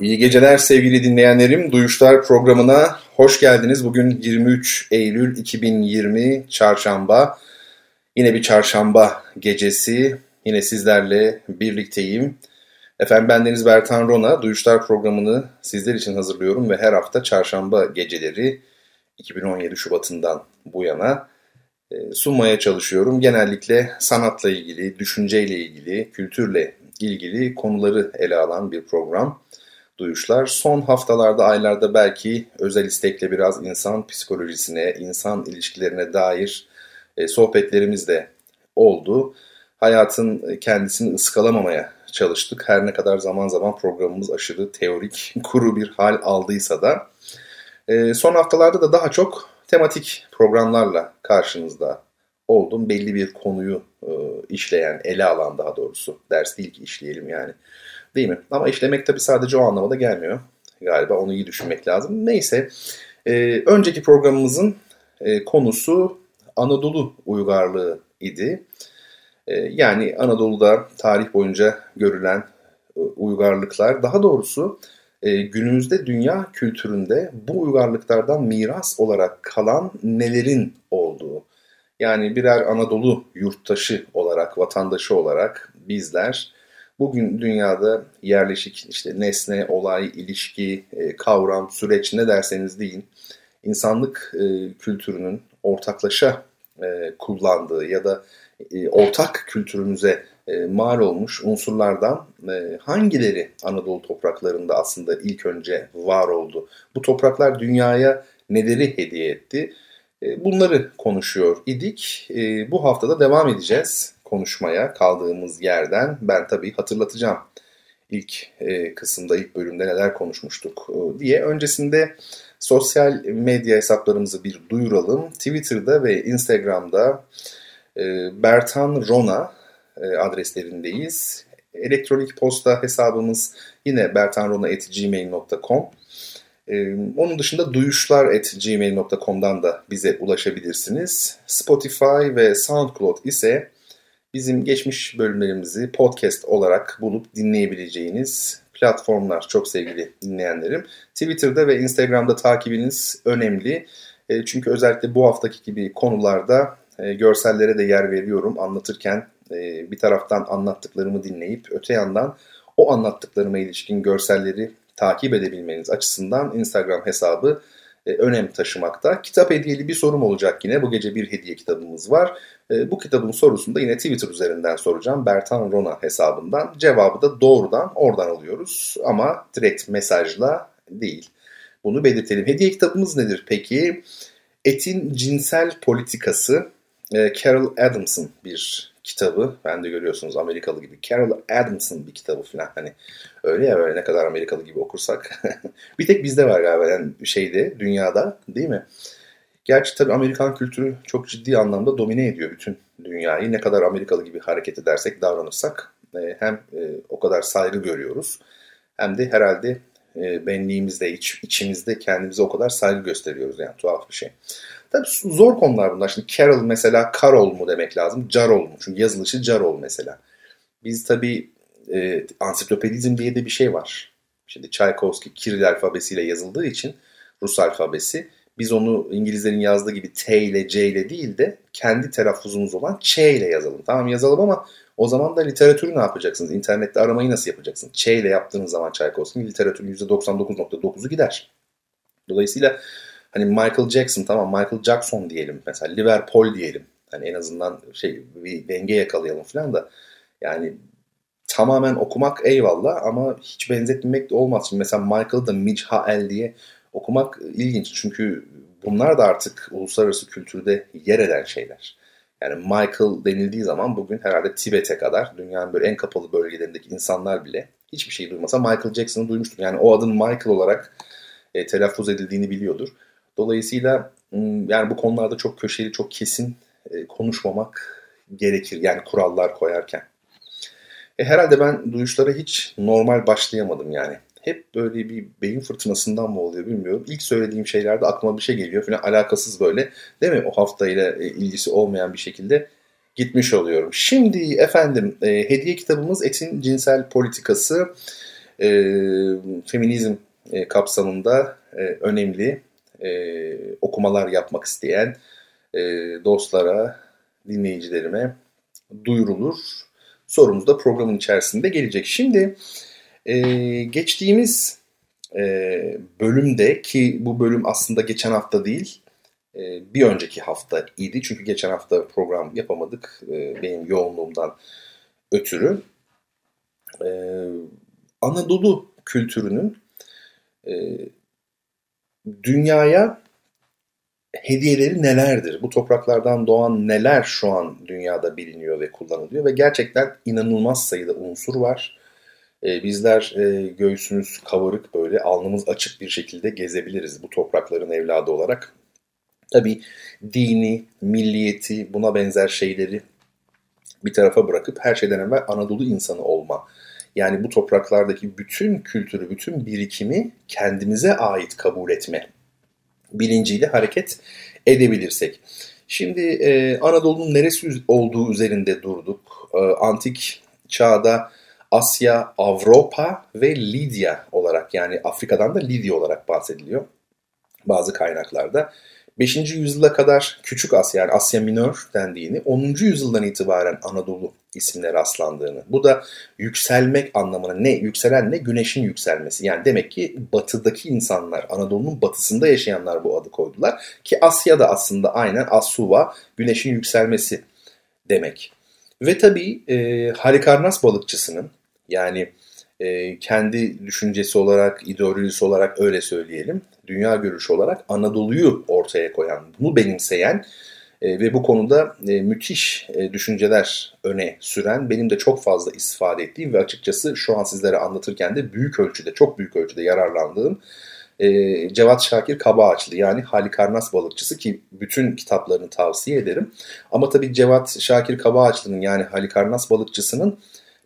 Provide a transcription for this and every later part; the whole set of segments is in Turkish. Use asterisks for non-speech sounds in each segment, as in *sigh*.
İyi geceler sevgili dinleyenlerim. Duyuşlar programına hoş geldiniz. Bugün 23 Eylül 2020 Çarşamba. Yine bir çarşamba gecesi. Yine sizlerle birlikteyim. Efendim bendeniz Bertan Rona. Duyuşlar programını sizler için hazırlıyorum ve her hafta çarşamba geceleri 2017 Şubat'ından bu yana e, sunmaya çalışıyorum. Genellikle sanatla ilgili, düşünceyle ilgili, kültürle ilgili konuları ele alan bir program duyuşlar. Son haftalarda, aylarda belki özel istekle biraz insan psikolojisine, insan ilişkilerine dair e, sohbetlerimiz de oldu. Hayatın kendisini ıskalamamaya çalıştık. Her ne kadar zaman zaman programımız aşırı teorik, *laughs* kuru bir hal aldıysa da. E, son haftalarda da daha çok tematik programlarla karşınızda oldum. Belli bir konuyu e, işleyen, ele alan daha doğrusu. Ders değil ki işleyelim yani. Değil mi? Ama işlemek tabii sadece o anlamada gelmiyor. Galiba onu iyi düşünmek lazım. Neyse. E, önceki programımızın e, konusu Anadolu uygarlığı idi. E, yani Anadolu'da tarih boyunca görülen e, uygarlıklar, daha doğrusu e, günümüzde dünya kültüründe bu uygarlıklardan miras olarak kalan nelerin olduğu. Yani birer Anadolu yurttaşı olarak, vatandaşı olarak bizler Bugün dünyada yerleşik işte nesne, olay, ilişki, e, kavram, süreç ne derseniz deyin insanlık e, kültürünün ortaklaşa e, kullandığı ya da ortak kültürümüze mal olmuş unsurlardan hangileri Anadolu topraklarında aslında ilk önce var oldu? Bu topraklar dünyaya neleri hediye etti? Bunları konuşuyor idik. Bu haftada devam edeceğiz konuşmaya kaldığımız yerden ben tabii hatırlatacağım ilk e, kısımda, ilk bölümde neler konuşmuştuk e, diye. Öncesinde sosyal medya hesaplarımızı bir duyuralım. Twitter'da ve Instagram'da e, Bertan Rona e, adreslerindeyiz. Elektronik posta hesabımız yine bertanrona.gmail.com. Ee, onun dışında duyuşlar.gmail.com'dan da bize ulaşabilirsiniz. Spotify ve SoundCloud ise bizim geçmiş bölümlerimizi podcast olarak bulup dinleyebileceğiniz platformlar çok sevgili dinleyenlerim. Twitter'da ve Instagram'da takibiniz önemli. E, çünkü özellikle bu haftaki gibi konularda e, görsellere de yer veriyorum. Anlatırken e, bir taraftan anlattıklarımı dinleyip öte yandan o anlattıklarıma ilişkin görselleri takip edebilmeniz açısından Instagram hesabı önem taşımakta. Kitap hediyeli bir sorum olacak yine. Bu gece bir hediye kitabımız var. E, bu kitabın sorusunu da yine Twitter üzerinden soracağım. Bertan Rona hesabından. Cevabı da doğrudan oradan alıyoruz ama direkt mesajla değil. Bunu belirtelim. Hediye kitabımız nedir peki? Etin Cinsel Politikası. E, Carol Adams'ın bir kitabı. Ben de görüyorsunuz Amerikalı gibi. Carol Adams'ın bir kitabı falan. Hani öyle ya böyle ne kadar Amerikalı gibi okursak. *laughs* bir tek bizde var galiba yani şeyde dünyada değil mi? Gerçi tabii Amerikan kültürü çok ciddi anlamda domine ediyor bütün dünyayı. Ne kadar Amerikalı gibi hareket edersek, davranırsak e, hem e, o kadar saygı görüyoruz hem de herhalde e, benliğimizde, iç, içimizde kendimize o kadar saygı gösteriyoruz yani tuhaf bir şey. Tabii zor konular bunlar. Şimdi Carol mesela Carol mu demek lazım, Carol mu? Çünkü yazılışı Carol mesela. Biz tabii e, ansiklopedizm diye de bir şey var. Şimdi Tchaikovsky Kiril alfabesiyle yazıldığı için Rus alfabesi biz onu İngilizlerin yazdığı gibi T ile C ile değil de kendi telaffuzumuz olan Ç ile yazalım. Tamam yazalım ama o zaman da literatürü ne yapacaksınız? İnternette aramayı nasıl yapacaksınız? Ç ile yaptığınız zaman Çaykovski'nin literatürün %99.9'u gider. Dolayısıyla hani Michael Jackson tamam Michael Jackson diyelim mesela Liverpool diyelim. Hani en azından şey bir denge yakalayalım falan da yani tamamen okumak eyvallah ama hiç benzetmemek de olmaz. Şimdi mesela Michael da Mijhael diye okumak ilginç çünkü bunlar da artık uluslararası kültürde yer eden şeyler. Yani Michael denildiği zaman bugün herhalde Tibet'e kadar dünyanın böyle en kapalı bölgelerindeki insanlar bile hiçbir şey duymasa Michael Jackson'ı duymuştur. Yani o adın Michael olarak e, telaffuz edildiğini biliyordur. Dolayısıyla yani bu konularda çok köşeli, çok kesin e, konuşmamak gerekir. Yani kurallar koyarken. E, herhalde ben duyuşlara hiç normal başlayamadım yani. Hep böyle bir beyin fırtınasından mı oluyor bilmiyorum. İlk söylediğim şeylerde aklıma bir şey geliyor falan alakasız böyle. Değil mi? O haftayla e, ilgisi olmayan bir şekilde gitmiş oluyorum. Şimdi efendim e, hediye kitabımız Etin Cinsel Politikası e, feminizm e, kapsamında e, önemli e, okumalar yapmak isteyen e, dostlara, dinleyicilerime duyurulur. Sorumuz da programın içerisinde gelecek. Şimdi e, geçtiğimiz e, bölümde ki bu bölüm aslında geçen hafta değil e, bir önceki hafta idi. Çünkü geçen hafta program yapamadık e, benim yoğunluğumdan ötürü. E, Anadolu kültürünün e, dünyaya hediyeleri nelerdir? Bu topraklardan doğan neler şu an dünyada biliniyor ve kullanılıyor? Ve gerçekten inanılmaz sayıda unsur var. Ee, bizler e, göğsümüz kavarık böyle alnımız açık bir şekilde gezebiliriz bu toprakların evladı olarak. Tabii dini, milliyeti, buna benzer şeyleri bir tarafa bırakıp her şeyden evvel Anadolu insanı olma. Yani bu topraklardaki bütün kültürü, bütün birikimi kendimize ait kabul etme bilinciyle hareket edebilirsek. Şimdi e, Anadolu'nun neresi olduğu üzerinde durduk. E, antik çağda Asya, Avrupa ve Lidya olarak yani Afrika'dan da Lidya olarak bahsediliyor bazı kaynaklarda. 5. yüzyıla kadar Küçük Asya yani Asya Minör dendiğini, 10. yüzyıldan itibaren Anadolu isimle rastlandığını. Bu da yükselmek anlamına ne? Yükselen ne? Güneşin yükselmesi. Yani demek ki batıdaki insanlar, Anadolu'nun batısında yaşayanlar bu adı koydular. Ki Asya da aslında aynen Asuva, güneşin yükselmesi demek. Ve tabii e, Halikarnas balıkçısının yani e, kendi düşüncesi olarak, ideolojisi olarak öyle söyleyelim, dünya görüşü olarak Anadolu'yu ortaya koyan, bunu benimseyen e, ve bu konuda e, müthiş e, düşünceler öne süren, benim de çok fazla istifade ettiğim ve açıkçası şu an sizlere anlatırken de büyük ölçüde, çok büyük ölçüde yararlandığım e, Cevat Şakir Kabaağaçlı yani Halikarnas balıkçısı ki bütün kitaplarını tavsiye ederim. Ama tabii Cevat Şakir Kabaağaçlı'nın yani Halikarnas balıkçısının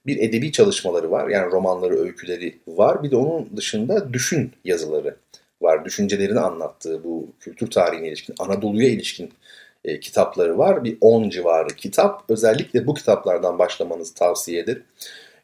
bir edebi çalışmaları var. Yani romanları, öyküleri var. Bir de onun dışında düşün yazıları var. Düşüncelerini anlattığı bu kültür tarihine ilişkin, Anadolu'ya ilişkin e, kitapları var. Bir 10 civarı kitap. Özellikle bu kitaplardan başlamanızı tavsiye ederim.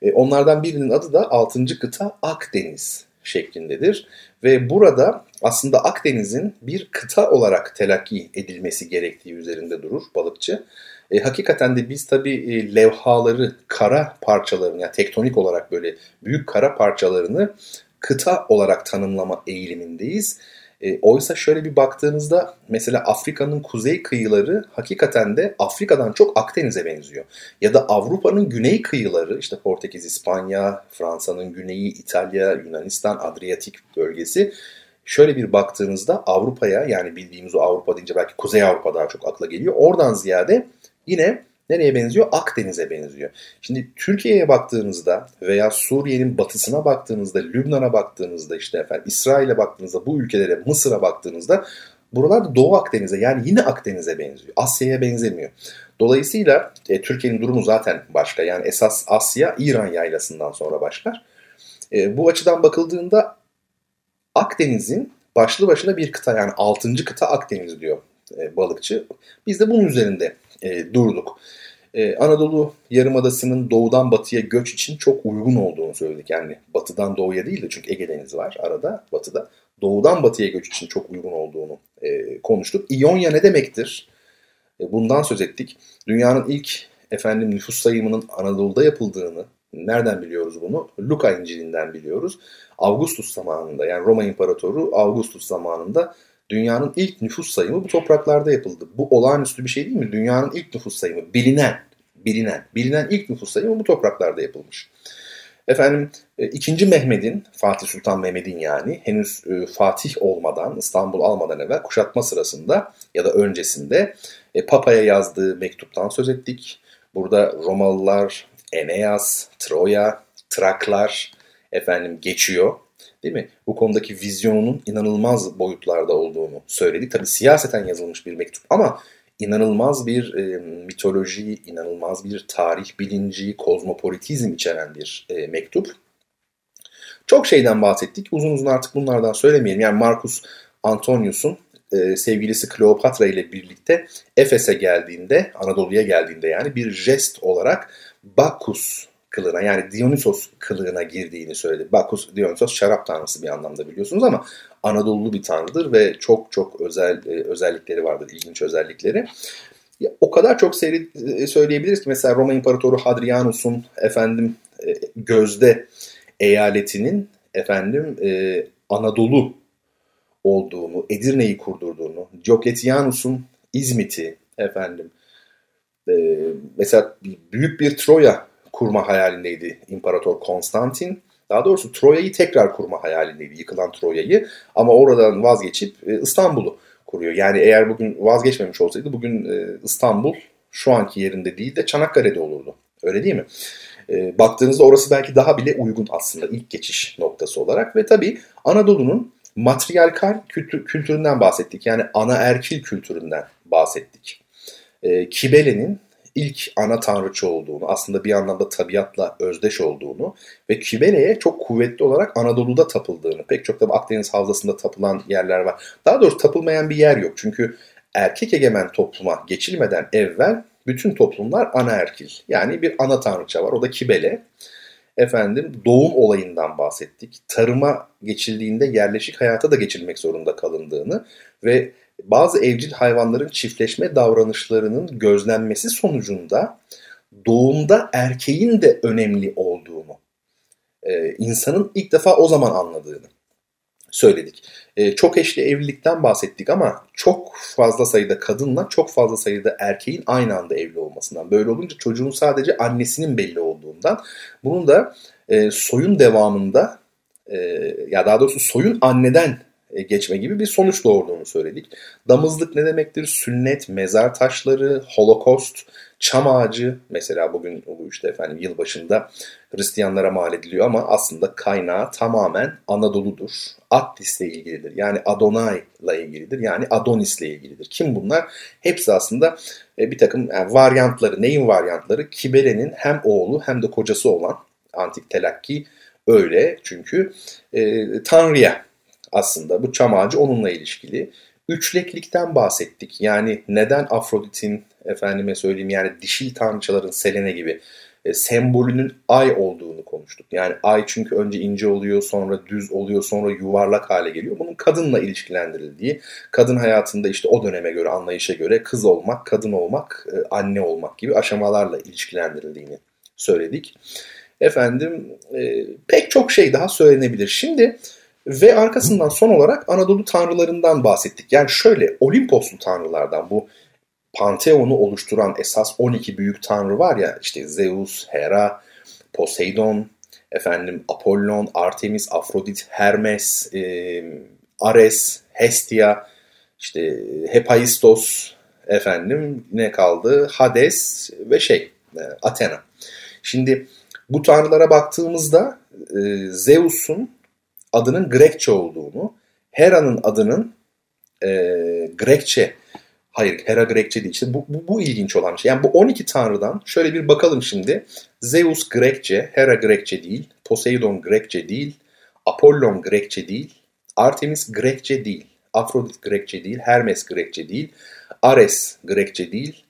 E, onlardan birinin adı da 6. kıta Akdeniz şeklindedir. Ve burada aslında Akdeniz'in bir kıta olarak telakki edilmesi gerektiği üzerinde durur balıkçı. E, hakikaten de biz tabii e, levhaları, kara parçalarını, yani tektonik olarak böyle büyük kara parçalarını kıta olarak tanımlama eğilimindeyiz. E, oysa şöyle bir baktığınızda mesela Afrika'nın kuzey kıyıları hakikaten de Afrika'dan çok Akdeniz'e benziyor. Ya da Avrupa'nın güney kıyıları işte Portekiz, İspanya, Fransa'nın güneyi, İtalya, Yunanistan, Adriyatik bölgesi şöyle bir baktığınızda Avrupa'ya yani bildiğimiz o Avrupa deyince belki Kuzey Avrupa daha çok akla geliyor. Oradan ziyade yine nereye benziyor? Akdeniz'e benziyor. Şimdi Türkiye'ye baktığınızda veya Suriye'nin batısına baktığınızda, Lübnan'a baktığınızda işte efendim İsrail'e baktığınızda, bu ülkelere, Mısır'a baktığınızda buralar da Doğu Akdeniz'e yani yine Akdeniz'e benziyor. Asya'ya benzemiyor. Dolayısıyla e, Türkiye'nin durumu zaten başka. Yani esas Asya İran yaylasından sonra başlar. E, bu açıdan bakıldığında Akdeniz'in başlı başına bir kıta yani 6. kıta Akdeniz diyor e, balıkçı. Biz de bunun üzerinde e, durduk. E, Anadolu Yarımadası'nın doğudan batıya göç için çok uygun olduğunu söyledik. Yani batıdan doğuya değil de çünkü Ege Denizi var arada batıda. Doğudan batıya göç için çok uygun olduğunu e, konuştuk. İonya ne demektir? E, bundan söz ettik. Dünyanın ilk efendim nüfus sayımının Anadolu'da yapıldığını nereden biliyoruz bunu? Luka İncil'inden biliyoruz. Augustus zamanında yani Roma İmparatoru Augustus zamanında dünyanın ilk nüfus sayımı bu topraklarda yapıldı. Bu olağanüstü bir şey değil mi? Dünyanın ilk nüfus sayımı bilinen, bilinen, bilinen ilk nüfus sayımı bu topraklarda yapılmış. Efendim e, ikinci Mehmet'in, Fatih Sultan Mehmet'in yani henüz e, Fatih olmadan, İstanbul almadan evvel kuşatma sırasında ya da öncesinde e, Papa'ya yazdığı mektuptan söz ettik. Burada Romalılar, Eneas, Troya, Traklar efendim geçiyor Değil mi? Bu konudaki vizyonunun inanılmaz boyutlarda olduğunu söyledik. Tabii siyaseten yazılmış bir mektup ama inanılmaz bir e, mitoloji, inanılmaz bir tarih bilinci, kozmopolitizm içeren bir e, mektup. Çok şeyden bahsettik. Uzun uzun artık bunlardan söylemeyelim. Yani Marcus Antonius'un e, sevgilisi Kleopatra ile birlikte Efes'e geldiğinde, Anadolu'ya geldiğinde yani bir jest olarak Bacchus kılığına yani Dionysos kılığına girdiğini söyledi. Bacchus, Dionysos şarap tanrısı bir anlamda biliyorsunuz ama Anadolu bir tanrıdır ve çok çok özel e, özellikleri vardır, ilginç özellikleri. Ya, o kadar çok seyri, e, söyleyebiliriz ki mesela Roma İmparatoru Hadrianus'un efendim e, gözde eyaletinin efendim e, Anadolu olduğunu, Edirne'yi kurdurduğunu, Diocletianus'un İzmit'i efendim e, mesela büyük bir Troya kurma hayalindeydi İmparator Konstantin. Daha doğrusu Troya'yı tekrar kurma hayalindeydi, yıkılan Troya'yı. Ama oradan vazgeçip e, İstanbul'u kuruyor. Yani eğer bugün vazgeçmemiş olsaydı bugün e, İstanbul şu anki yerinde değil de Çanakkale'de olurdu. Öyle değil mi? E, baktığınızda orası belki daha bile uygun aslında ilk geçiş noktası olarak. Ve tabii Anadolu'nun matriarkal kültüründen bahsettik. Yani ana erkil kültüründen bahsettik. Kibele'nin ilk ana tanrıçı olduğunu, aslında bir anlamda tabiatla özdeş olduğunu ve Kibele'ye çok kuvvetli olarak Anadolu'da tapıldığını, pek çok da Akdeniz Havzası'nda tapılan yerler var. Daha doğrusu tapılmayan bir yer yok. Çünkü erkek egemen topluma geçilmeden evvel bütün toplumlar anaerkil. Yani bir ana tanrıça var. O da Kibele. Efendim doğum olayından bahsettik. Tarıma geçildiğinde yerleşik hayata da geçilmek zorunda kalındığını ve bazı evcil hayvanların çiftleşme davranışlarının gözlenmesi sonucunda doğumda erkeğin de önemli olduğunu, e, insanın ilk defa o zaman anladığını söyledik. E, çok eşli evlilikten bahsettik ama çok fazla sayıda kadınla çok fazla sayıda erkeğin aynı anda evli olmasından. Böyle olunca çocuğun sadece annesinin belli olduğundan. Bunun da e, soyun devamında ya daha doğrusu soyun anneden geçme gibi bir sonuç doğurduğunu söyledik. Damızlık ne demektir? Sünnet, mezar taşları, holokost, çam ağacı mesela bugün bu işte efendim yılbaşında Hristiyanlara mal ediliyor ama aslında kaynağı tamamen Anadolu'dur. Attis'le ilgilidir. Yani Adonai'la ilgilidir. Yani Adonis'le ilgilidir. Kim bunlar? Hepsi aslında e, bir takım yani varyantları. Neyin varyantları? Kibele'nin hem oğlu hem de kocası olan antik telakki öyle. Çünkü e, Tanrı'ya aslında. Bu çam ağacı onunla ilişkili. Üçleklikten bahsettik. Yani neden Afrodit'in efendime söyleyeyim yani dişil tanrıçaların Selene gibi e, sembolünün ay olduğunu konuştuk. Yani ay çünkü önce ince oluyor, sonra düz oluyor, sonra yuvarlak hale geliyor. Bunun kadınla ilişkilendirildiği, kadın hayatında işte o döneme göre, anlayışa göre kız olmak, kadın olmak, e, anne olmak gibi aşamalarla ilişkilendirildiğini söyledik. Efendim e, pek çok şey daha söylenebilir. Şimdi ve arkasından son olarak Anadolu tanrılarından bahsettik. Yani şöyle Olimposlu tanrılardan bu Panteon'u oluşturan esas 12 büyük tanrı var ya işte Zeus, Hera, Poseidon, efendim Apollon, Artemis, Afrodit, Hermes, e, Ares, Hestia, işte Hephaistos, efendim ne kaldı? Hades ve şey e, Athena. Şimdi bu tanrılara baktığımızda e, Zeus'un adının Grekçe olduğunu, Hera'nın adının e, Grekçe, hayır Hera Grekçe değil. İşte bu, bu, bu ilginç olan şey. Yani bu 12 tanrıdan şöyle bir bakalım şimdi. Zeus Grekçe, Hera Grekçe değil, Poseidon Grekçe değil, Apollon Grekçe değil, Artemis Grekçe değil, Afrodit Grekçe değil, Hermes Grekçe değil, Ares Grekçe değil,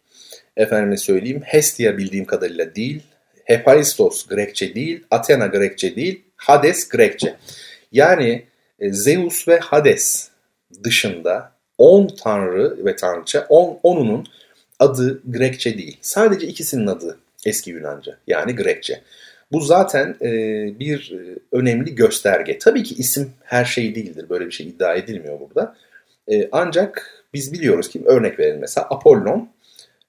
efendime söyleyeyim Hestia bildiğim kadarıyla değil, Hephaistos Grekçe değil, Athena Grekçe değil, Hades Grekçe. Yani e, Zeus ve Hades dışında 10 tanrı ve tanrıça 10 onunun adı Grekçe değil. Sadece ikisinin adı eski Yunanca yani Grekçe. Bu zaten e, bir e, önemli gösterge. Tabii ki isim her şey değildir. Böyle bir şey iddia edilmiyor burada. E, ancak biz biliyoruz ki örnek verelim mesela Apollon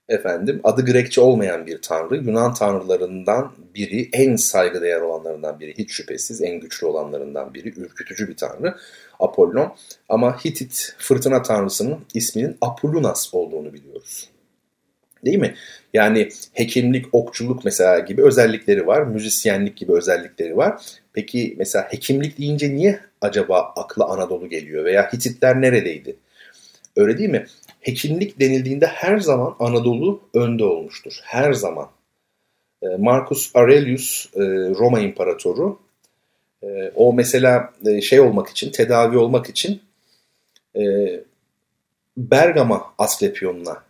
efendim adı Grekçe olmayan bir tanrı. Yunan tanrılarından biri, en saygıdeğer olanlarından biri, hiç şüphesiz en güçlü olanlarından biri, ürkütücü bir tanrı Apollon. Ama Hitit fırtına tanrısının isminin Apollunas olduğunu biliyoruz. Değil mi? Yani hekimlik, okçuluk mesela gibi özellikleri var, müzisyenlik gibi özellikleri var. Peki mesela hekimlik deyince niye acaba akla Anadolu geliyor veya Hititler neredeydi? Öyle değil mi? Hekimlik denildiğinde her zaman Anadolu önde olmuştur. Her zaman. Ee, Marcus Aurelius e, Roma İmparatoru e, o mesela e, şey olmak için, tedavi olmak için Bergama Asklepion'una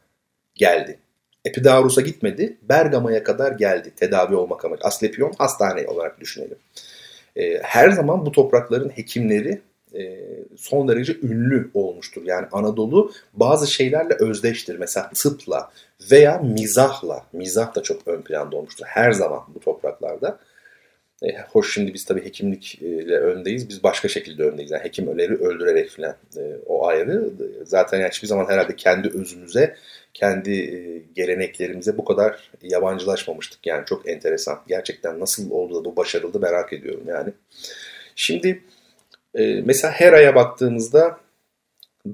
geldi. Epidaurus'a gitmedi, Bergama'ya kadar geldi tedavi olmak amacı. Asklepion hastane olarak düşünelim. Her zaman bu toprakların hekimleri son derece ünlü olmuştur. Yani Anadolu bazı şeylerle özdeştir. Mesela tıpla veya mizahla. Mizah da çok ön planda olmuştur. Her zaman bu topraklarda. E, hoş şimdi biz tabii hekimlikle öndeyiz. Biz başka şekilde öndeyiz. Yani hekim öleri öldürerek falan e, o ayrı. Zaten yani hiçbir zaman herhalde kendi özümüze, kendi e, geleneklerimize bu kadar yabancılaşmamıştık. Yani çok enteresan. Gerçekten nasıl oldu da bu başarıldı merak ediyorum yani. Şimdi e, mesela Hera'ya baktığımızda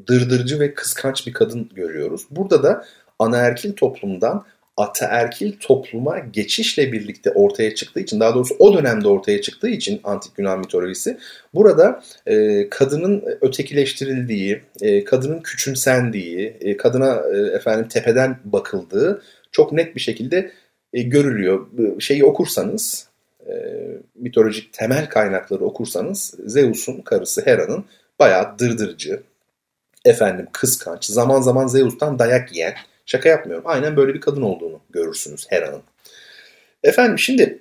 dırdırcı ve kıskanç bir kadın görüyoruz. Burada da anaerkil toplumdan ataerkil topluma geçişle birlikte ortaya çıktığı için daha doğrusu o dönemde ortaya çıktığı için antik Yunan mitolojisi burada e, kadının ötekileştirildiği, e, kadının küçümsendiği, e, kadına e, efendim tepeden bakıldığı çok net bir şekilde e, görülüyor. Şeyi okursanız e, mitolojik temel kaynakları okursanız Zeus'un karısı Hera'nın bayağı dırdırcı, efendim kıskanç, zaman zaman Zeus'tan dayak yiyen, şaka yapmıyorum, aynen böyle bir kadın olduğunu görürsünüz Hera'nın. Efendim şimdi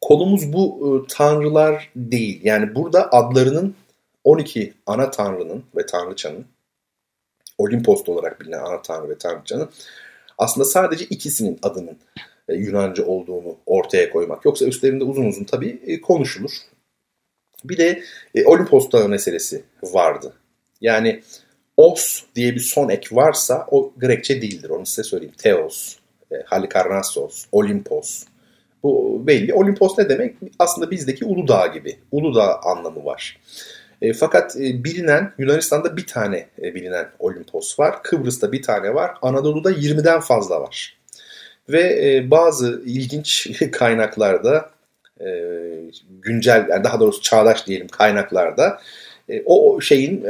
kolumuz bu e, tanrılar değil. Yani burada adlarının 12 ana tanrının ve tanrıçanın Olimpos olarak bilinen ana tanrı ve tanrıçanın aslında sadece ikisinin adının Yunanca olduğunu ortaya koymak. Yoksa üstlerinde uzun uzun tabii e, konuşulur. Bir de e, Olimpos Dağı meselesi vardı. Yani os diye bir son ek varsa o Grekçe değildir. Onu size söyleyeyim. Theos, Halikarnassos, Olimpos. Bu belli. Olimpos ne demek? Aslında bizdeki Uludağ gibi. Uludağ anlamı var. E, fakat e, bilinen Yunanistan'da bir tane e, bilinen Olimpos var. Kıbrıs'ta bir tane var. Anadolu'da 20'den fazla var. Ve e, bazı ilginç *laughs* kaynaklarda e, güncel yani daha doğrusu çağdaş diyelim kaynaklarda e, o şeyin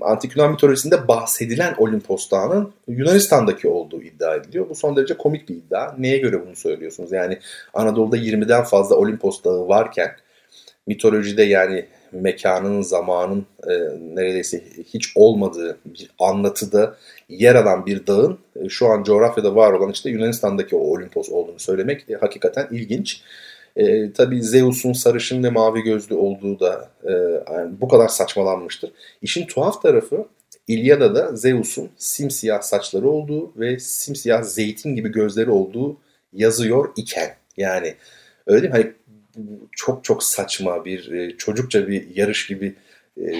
antik Yunan mitolojisinde bahsedilen Olimpos Dağı'nın Yunanistan'daki olduğu iddia ediliyor. Bu son derece komik bir iddia. Neye göre bunu söylüyorsunuz? Yani Anadolu'da 20'den fazla Olimpos Dağı varken mitolojide yani mekanın, zamanın e, neredeyse hiç olmadığı bir anlatıda yer alan bir dağın e, şu an coğrafyada var olan işte Yunanistan'daki o Olimpos olduğunu söylemek e, hakikaten ilginç. E, tabii Zeus'un sarışın ve mavi gözlü olduğu da e, yani bu kadar saçmalanmıştır. İşin tuhaf tarafı İlyada'da Zeus'un simsiyah saçları olduğu ve simsiyah zeytin gibi gözleri olduğu yazıyor iken. Yani öyle değil mi? Hani çok çok saçma bir e, çocukça bir yarış gibi e,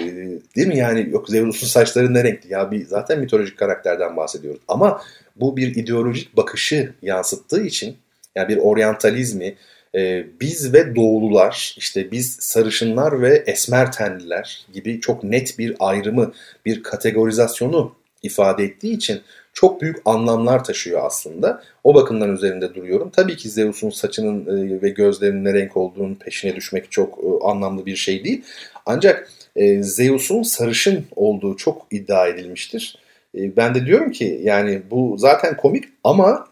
değil mi yani yok Zeus'un saçları ne renkli ya bir zaten mitolojik karakterden bahsediyoruz ama bu bir ideolojik bakışı yansıttığı için yani bir oryantalizmi e, biz ve doğulular işte biz sarışınlar ve esmer tenliler gibi çok net bir ayrımı bir kategorizasyonu ifade ettiği için çok büyük anlamlar taşıyor aslında. O bakımdan üzerinde duruyorum. Tabii ki Zeus'un saçının e, ve gözlerinin ne renk olduğunun peşine düşmek çok e, anlamlı bir şey değil. Ancak e, Zeus'un sarışın olduğu çok iddia edilmiştir. Ben de diyorum ki yani bu zaten komik ama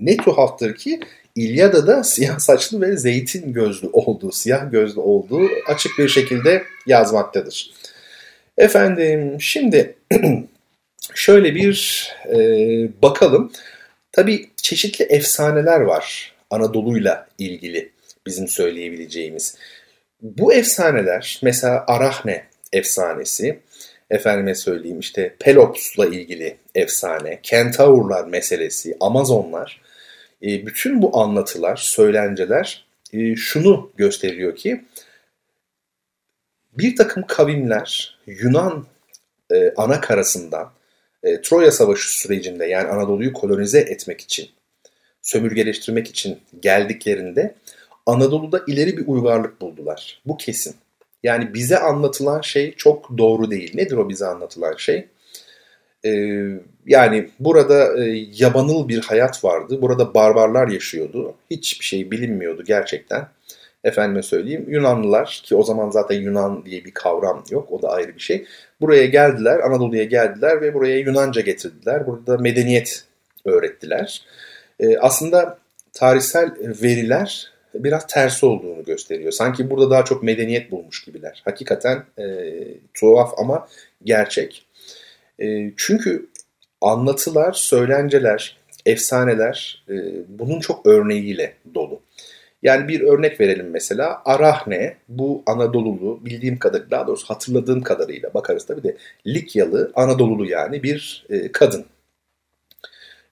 ne tuhaftır ki İlyada'da *laughs* siyah saçlı ve zeytin gözlü olduğu, siyah gözlü olduğu açık bir şekilde yazmaktadır. Efendim şimdi *clears throat* şöyle bir e, bakalım. Tabii çeşitli efsaneler var Anadolu'yla ilgili bizim söyleyebileceğimiz. Bu efsaneler mesela Arahne efsanesi, efendime söyleyeyim işte Pelops'la ilgili efsane, Kentaurlar meselesi, Amazonlar, e, bütün bu anlatılar, söylenceler e, şunu gösteriyor ki bir takım kavimler Yunan e, ana karasından Troya Savaşı sürecinde yani Anadolu'yu kolonize etmek için, sömürgeleştirmek için geldiklerinde Anadolu'da ileri bir uygarlık buldular. Bu kesin. Yani bize anlatılan şey çok doğru değil. Nedir o bize anlatılan şey? Ee, yani burada e, yabanıl bir hayat vardı. Burada barbarlar yaşıyordu. Hiçbir şey bilinmiyordu gerçekten. efendime söyleyeyim Yunanlılar ki o zaman zaten Yunan diye bir kavram yok o da ayrı bir şey. Buraya geldiler Anadolu'ya geldiler ve buraya Yunanca getirdiler. Burada medeniyet öğrettiler. E, aslında tarihsel veriler biraz tersi olduğunu gösteriyor. Sanki burada daha çok medeniyet bulmuş gibiler. Hakikaten e, tuhaf ama gerçek. E, çünkü anlatılar, söylenceler, efsaneler e, bunun çok örneğiyle dolu. Yani bir örnek verelim mesela. Arahne bu Anadolulu bildiğim kadarıyla daha doğrusu hatırladığım kadarıyla bakarız tabii de Likyalı Anadolulu yani bir e, kadın.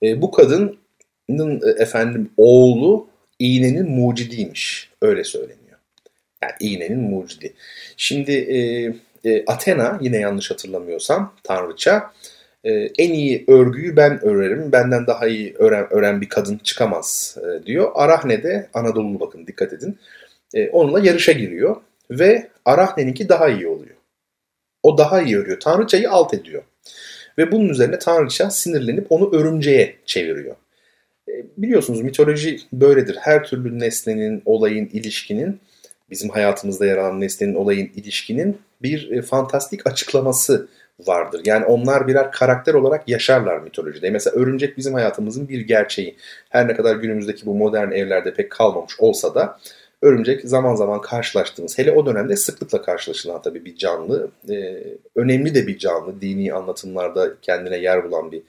E, bu kadının e, efendim oğlu iğnenin mucidiymiş. Öyle söyleniyor. Yani iğnenin mucidi. Şimdi e, e, Athena yine yanlış hatırlamıyorsam tanrıça e, en iyi örgüyü ben örerim. Benden daha iyi ören, ören bir kadın çıkamaz e, diyor. Arahne de Anadolu bakın dikkat edin. E, onunla yarışa giriyor ve Arahne'ninki daha iyi oluyor. O daha iyi örüyor. Tanrıçayı alt ediyor. Ve bunun üzerine Tanrıça sinirlenip onu örümceğe çeviriyor. E, biliyorsunuz mitoloji böyledir. Her türlü nesnenin, olayın, ilişkinin bizim hayatımızda yer alan nesnenin, olayın, ilişkinin bir e, fantastik açıklaması vardır. Yani onlar birer karakter olarak yaşarlar mitolojide. Mesela örümcek bizim hayatımızın bir gerçeği. Her ne kadar günümüzdeki bu modern evlerde pek kalmamış olsa da örümcek zaman zaman karşılaştığımız, hele o dönemde sıklıkla karşılaşılan tabii bir canlı. Ee, önemli de bir canlı. Dini anlatımlarda kendine yer bulan bir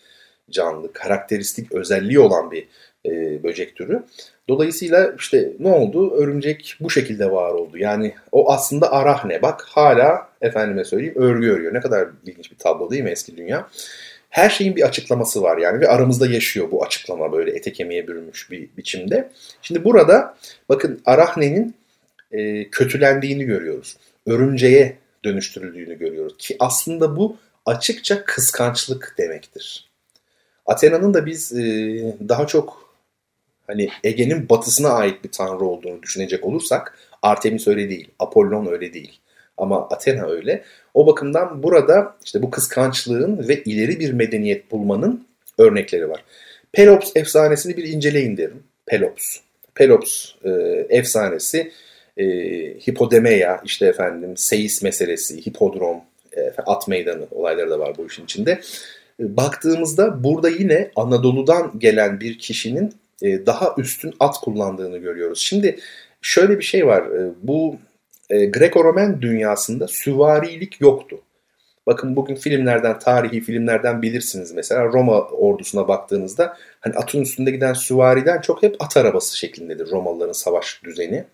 canlı. Karakteristik özelliği olan bir e, böcek türü. Dolayısıyla işte ne oldu? Örümcek bu şekilde var oldu. Yani o aslında arahne. Bak hala efendime söyleyeyim örgü örüyor. Ne kadar ilginç bir tablo değil mi eski dünya? Her şeyin bir açıklaması var yani ve aramızda yaşıyor bu açıklama böyle ete kemiğe bürünmüş bir biçimde. Şimdi burada bakın arahnenin e, kötülendiğini görüyoruz. Örümceğe dönüştürüldüğünü görüyoruz. Ki aslında bu açıkça kıskançlık demektir. Athena'nın da biz e, daha çok hani Ege'nin batısına ait bir tanrı olduğunu düşünecek olursak Artemis öyle değil, Apollon öyle değil. Ama Athena öyle. O bakımdan burada işte bu kıskançlığın ve ileri bir medeniyet bulmanın örnekleri var. Pelops efsanesini bir inceleyin derim. Pelops. Pelops e, efsanesi e, Hipodemeya, işte efendim Seis meselesi, hipodrom, e, at meydanı olayları da var bu işin içinde. E, baktığımızda burada yine Anadolu'dan gelen bir kişinin e, daha üstün at kullandığını görüyoruz. Şimdi şöyle bir şey var. E, bu e, Greco-Romen dünyasında süvarilik yoktu. Bakın bugün filmlerden, tarihi filmlerden bilirsiniz mesela Roma ordusuna baktığınızda hani atın üstünde giden süvariden çok hep at arabası şeklindedir Romalıların savaş düzeni.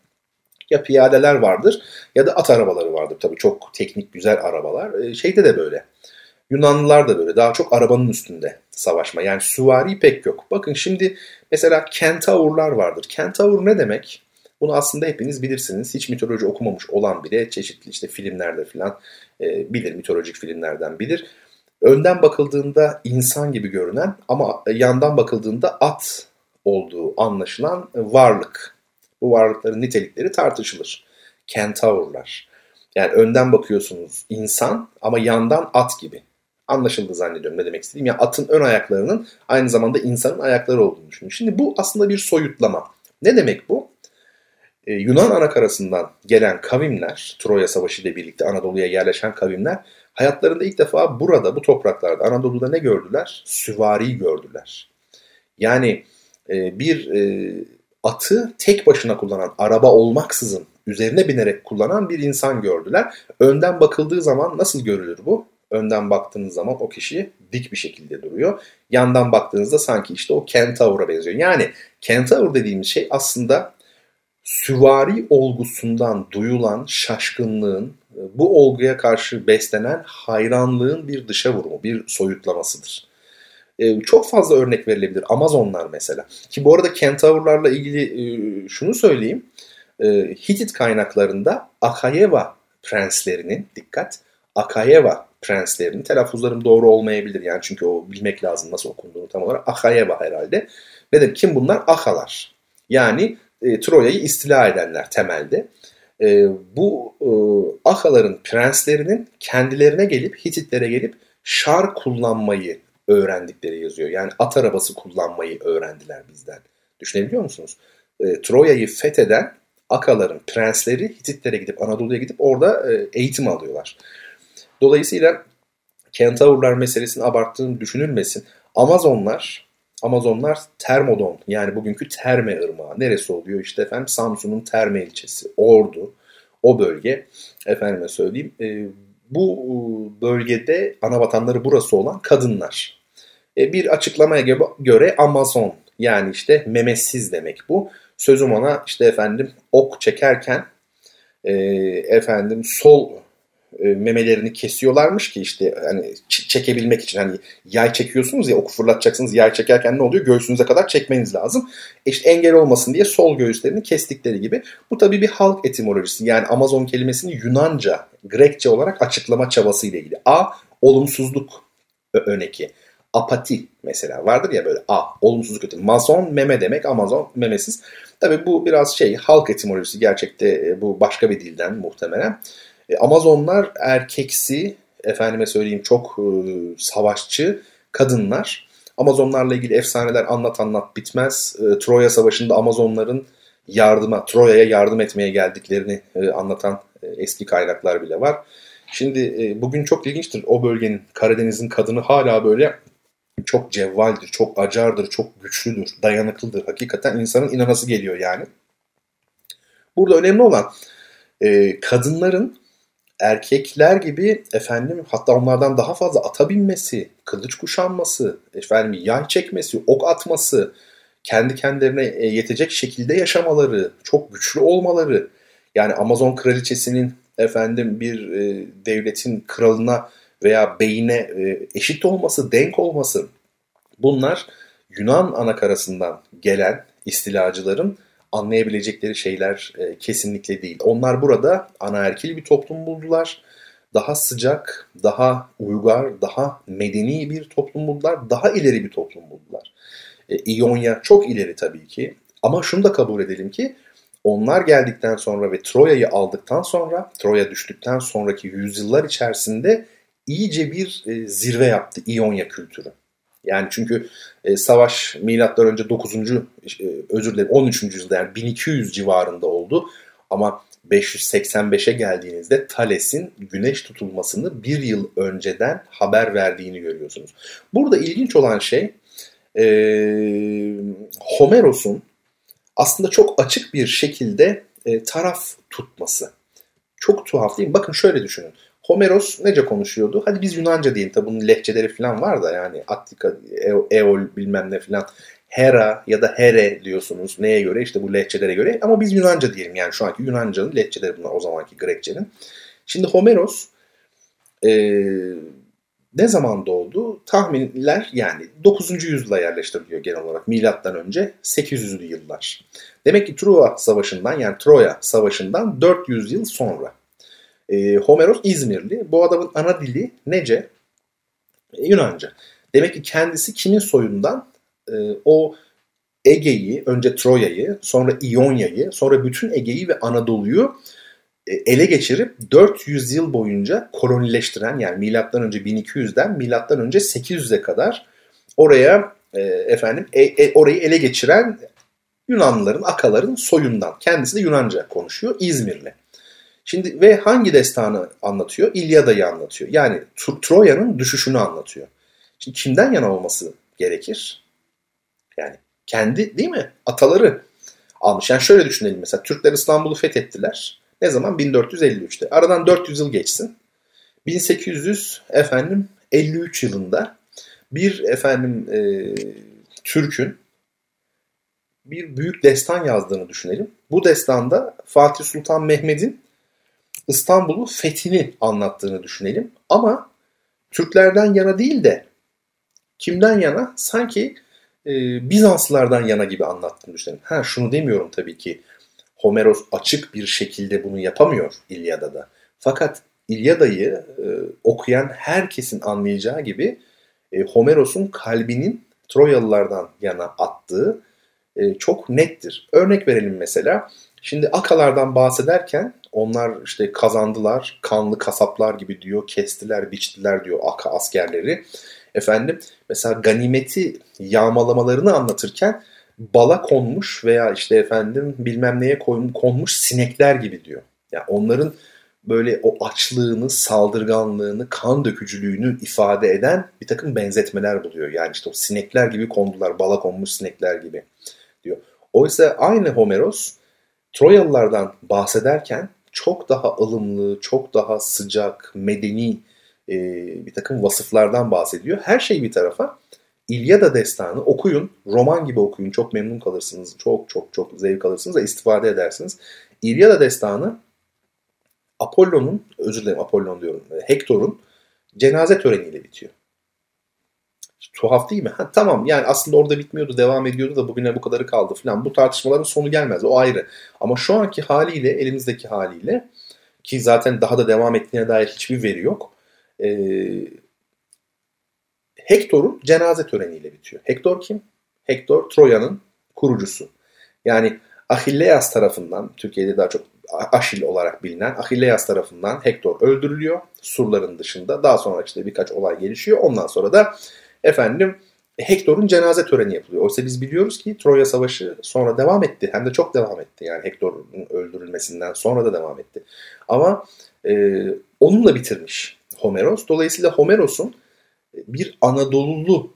Ya piyadeler vardır ya da at arabaları vardır. Tabii çok teknik güzel arabalar. Şeyde de böyle. Yunanlılar da böyle daha çok arabanın üstünde savaşma. Yani süvari pek yok. Bakın şimdi mesela kentaurlar vardır. Kentaur ne demek? Bunu aslında hepiniz bilirsiniz. Hiç mitoloji okumamış olan bile çeşitli işte filmlerde falan e, bilir. Mitolojik filmlerden bilir. Önden bakıldığında insan gibi görünen ama yandan bakıldığında at olduğu anlaşılan varlık. Bu varlıkların nitelikleri tartışılır. Kentaurlar. Yani önden bakıyorsunuz insan ama yandan at gibi anlaşıldı zannediyorum ne demek istediğim. Yani atın ön ayaklarının aynı zamanda insanın ayakları olduğunu düşünün. Şimdi bu aslında bir soyutlama. Ne demek bu? Ee, Yunan anakarasından gelen kavimler, Troya Savaşı ile birlikte Anadolu'ya yerleşen kavimler hayatlarında ilk defa burada, bu topraklarda, Anadolu'da ne gördüler? Süvari gördüler. Yani e, bir e, atı tek başına kullanan, araba olmaksızın üzerine binerek kullanan bir insan gördüler. Önden bakıldığı zaman nasıl görülür bu? Önden baktığınız zaman o kişi dik bir şekilde duruyor. Yandan baktığınızda sanki işte o kentaura benziyor. Yani kentaur dediğimiz şey aslında süvari olgusundan duyulan şaşkınlığın, bu olguya karşı beslenen hayranlığın bir dışa vurumu, bir soyutlamasıdır. Ee, çok fazla örnek verilebilir. Amazonlar mesela. Ki bu arada kentaurlarla ilgili e, şunu söyleyeyim. E, Hitit kaynaklarında Akayeva prenslerinin, dikkat, Akayeva prenslerini. Telaffuzlarım doğru olmayabilir yani çünkü o bilmek lazım nasıl okunduğunu tam olarak. Akayeva herhalde. Ve de kim bunlar? Akalar. Yani e, Troya'yı istila edenler temelde. E, bu e, Akaların prenslerinin kendilerine gelip Hititlere gelip şar kullanmayı öğrendikleri yazıyor. Yani at arabası kullanmayı öğrendiler bizden. Düşünebiliyor musunuz? E, Troya'yı fetheden Akaların prensleri Hititlere gidip Anadolu'ya gidip orada e, eğitim alıyorlar. Dolayısıyla kentavurlar meselesini abarttığım düşünülmesin. Amazonlar Amazonlar Termodon yani bugünkü Terme Irmağı. Neresi oluyor? İşte efendim Samsun'un Terme ilçesi, Ordu, o bölge. Efendime söyleyeyim. E, bu e, bölgede ana vatanları burası olan kadınlar. E, bir açıklamaya göre Amazon yani işte memesiz demek bu. Sözüm ona işte efendim ok çekerken e, efendim sol e, memelerini kesiyorlarmış ki işte hani çekebilmek için hani yay çekiyorsunuz ya oku fırlatacaksınız yay çekerken ne oluyor göğsünüze kadar çekmeniz lazım. E işte engel olmasın diye sol göğüslerini kestikleri gibi. Bu tabii bir halk etimolojisi yani Amazon kelimesini Yunanca, Grekçe olarak açıklama çabası ile ilgili. A olumsuzluk öneki. Apati mesela vardır ya böyle A olumsuzluk ötesi. Mason meme demek Amazon memesiz. Tabii bu biraz şey halk etimolojisi gerçekte e, bu başka bir dilden muhtemelen. E, Amazonlar erkeksi, efendime söyleyeyim çok e, savaşçı kadınlar. Amazonlarla ilgili efsaneler anlat anlat bitmez. E, Troya Savaşı'nda Amazonların yardıma, Troya'ya yardım etmeye geldiklerini e, anlatan e, eski kaynaklar bile var. Şimdi e, bugün çok ilginçtir o bölgenin Karadeniz'in kadını hala böyle çok cevvaldir, çok acardır, çok güçlüdür, dayanıklıdır. Hakikaten insanın inanası geliyor yani. Burada önemli olan e, kadınların erkekler gibi efendim hatta onlardan daha fazla ata binmesi, kılıç kuşanması, efendim yay çekmesi, ok atması, kendi kendilerine e, yetecek şekilde yaşamaları, çok güçlü olmaları. Yani Amazon kraliçesinin efendim bir e, devletin kralına veya beyine e, eşit olması, denk olması bunlar Yunan anakarasından gelen istilacıların anlayabilecekleri şeyler e, kesinlikle değil. Onlar burada anaerkil bir toplum buldular. Daha sıcak, daha uygar, daha medeni bir toplum buldular. Daha ileri bir toplum buldular. E, İonya çok ileri tabii ki. Ama şunu da kabul edelim ki onlar geldikten sonra ve Troya'yı aldıktan sonra, Troya düştükten sonraki yüzyıllar içerisinde iyice bir e, zirve yaptı İonya kültürü. Yani çünkü e, savaş milattan önce 9. E, özür dilerim 13. yüzyılda yani 1200 civarında oldu. Ama 585'e geldiğinizde Thales'in güneş tutulmasını bir yıl önceden haber verdiğini görüyorsunuz. Burada ilginç olan şey e, Homeros'un aslında çok açık bir şekilde e, taraf tutması. Çok tuhaf değil mi? Bakın şöyle düşünün. Homeros nece konuşuyordu? Hadi biz Yunanca diyelim. Tabi bunun lehçeleri falan var da yani Attika, Eol bilmem ne falan. Hera ya da Here diyorsunuz. Neye göre? İşte bu lehçelere göre. Ama biz Yunanca diyelim. Yani şu anki Yunanca'nın lehçeleri bunlar o zamanki Grekçenin. Şimdi Homeros e, ne zaman doğdu? Tahminler yani 9. yüzyıla yerleştiriliyor genel olarak. Milattan önce 800'lü yıllar. Demek ki Troya Savaşı'ndan yani Troya Savaşı'ndan 400 yıl sonra. E, Homeros İzmirli. Bu adamın ana dili nece? E, Yunanca. Demek ki kendisi kimin soyundan? E, o Ege'yi, önce Troya'yı, sonra İonya'yı, sonra bütün Ege'yi ve Anadolu'yu e, ele geçirip 400 yıl boyunca kolonileştiren yani milattan önce 1200'den milattan önce 800'e kadar oraya e, efendim e, e, orayı ele geçiren Yunanlıların, Akaların soyundan. Kendisi de Yunanca konuşuyor. İzmirli. Şimdi ve hangi destanı anlatıyor? İlyada'yı anlatıyor. Yani Troya'nın düşüşünü anlatıyor. Şimdi kimden yana olması gerekir? Yani kendi değil mi? Ataları almış. Yani şöyle düşünelim mesela Türkler İstanbul'u fethettiler. Ne zaman? 1453'te. Aradan 400 yıl geçsin. 1800 efendim 53 yılında bir efendim e, Türk'ün bir büyük destan yazdığını düşünelim. Bu destanda Fatih Sultan Mehmet'in İstanbul'un fethini anlattığını düşünelim. Ama Türklerden yana değil de kimden yana? Sanki e, Bizanslılardan yana gibi anlattığını düşünelim. Ha şunu demiyorum tabii ki. Homeros açık bir şekilde bunu yapamıyor İlyada'da. Fakat İlyada'yı e, okuyan herkesin anlayacağı gibi e, Homeros'un kalbinin Troyalılardan yana attığı e, çok nettir. Örnek verelim mesela. Şimdi Akalardan bahsederken onlar işte kazandılar, kanlı kasaplar gibi diyor, kestiler, biçtiler diyor Aka askerleri. Efendim mesela ganimeti yağmalamalarını anlatırken bala konmuş veya işte efendim bilmem neye konmuş sinekler gibi diyor. Yani onların böyle o açlığını, saldırganlığını, kan dökücülüğünü ifade eden bir takım benzetmeler buluyor. Yani işte o sinekler gibi kondular, bala konmuş sinekler gibi diyor. Oysa aynı Homeros Troyalılardan bahsederken çok daha ılımlı, çok daha sıcak, medeni e, bir takım vasıflardan bahsediyor. Her şey bir tarafa. İlyada destanı okuyun, roman gibi okuyun, çok memnun kalırsınız, çok çok çok zevk alırsınız ve istifade edersiniz. İlyada destanı Apollon'un, özür dilerim Apollon diyorum, Hektor'un cenaze töreniyle bitiyor. Tuhaf değil mi? Ha, tamam yani aslında orada bitmiyordu, devam ediyordu da bugüne bu kadarı kaldı falan. Bu tartışmaların sonu gelmez, o ayrı. Ama şu anki haliyle, elimizdeki haliyle ki zaten daha da devam ettiğine dair hiçbir veri yok. Ee, Hektor'un cenaze töreniyle bitiyor. Hektor kim? Hektor Troya'nın kurucusu. Yani Achilleas tarafından, Türkiye'de daha çok Aşil olarak bilinen Achilleas tarafından Hektor öldürülüyor surların dışında. Daha sonra işte birkaç olay gelişiyor. Ondan sonra da efendim Hektor'un cenaze töreni yapılıyor. Oysa biz biliyoruz ki Troya Savaşı sonra devam etti. Hem de çok devam etti. Yani Hektor'un öldürülmesinden sonra da devam etti. Ama e, onunla bitirmiş Homeros. Dolayısıyla Homeros'un bir Anadolulu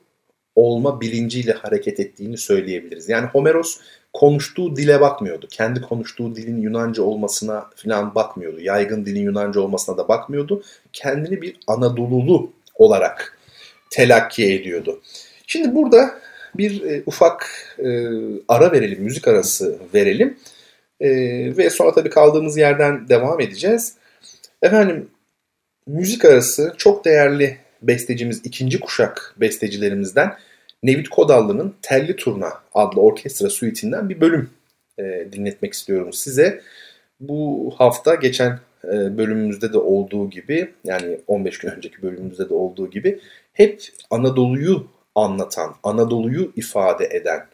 olma bilinciyle hareket ettiğini söyleyebiliriz. Yani Homeros konuştuğu dile bakmıyordu. Kendi konuştuğu dilin Yunanca olmasına falan bakmıyordu. Yaygın dilin Yunanca olmasına da bakmıyordu. Kendini bir Anadolulu olarak telakki ediyordu. Şimdi burada bir e, ufak e, ara verelim, müzik arası verelim. E, ve sonra tabii kaldığımız yerden devam edeceğiz. Efendim müzik arası çok değerli bestecimiz, ikinci kuşak bestecilerimizden Nevit Kodallı'nın Telli Turna adlı orkestra suitinden bir bölüm e, dinletmek istiyorum size. Bu hafta geçen e, bölümümüzde de olduğu gibi yani 15 gün önceki bölümümüzde de olduğu gibi hep Anadolu'yu anlatan, Anadolu'yu ifade eden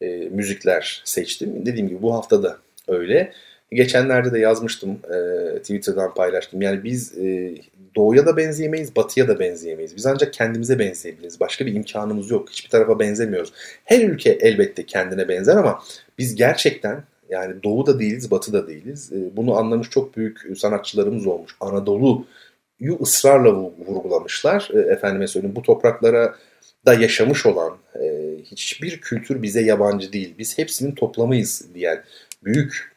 e, müzikler seçtim. Dediğim gibi bu hafta da öyle. Geçenlerde de yazmıştım, e, Twitter'dan paylaştım. Yani biz e, doğuya da benzeyemeyiz, batıya da benzeyemeyiz. Biz ancak kendimize benzeyebiliriz. Başka bir imkanımız yok. Hiçbir tarafa benzemiyoruz. Her ülke elbette kendine benzer ama biz gerçekten yani doğu da değiliz, batı da değiliz. E, bunu anlamış çok büyük sanatçılarımız olmuş. Anadolu'yu ısrarla vurgulamışlar. E, efendime söyleyeyim bu topraklara da yaşamış olan e, hiçbir kültür bize yabancı değil. Biz hepsinin toplamıyız diyen büyük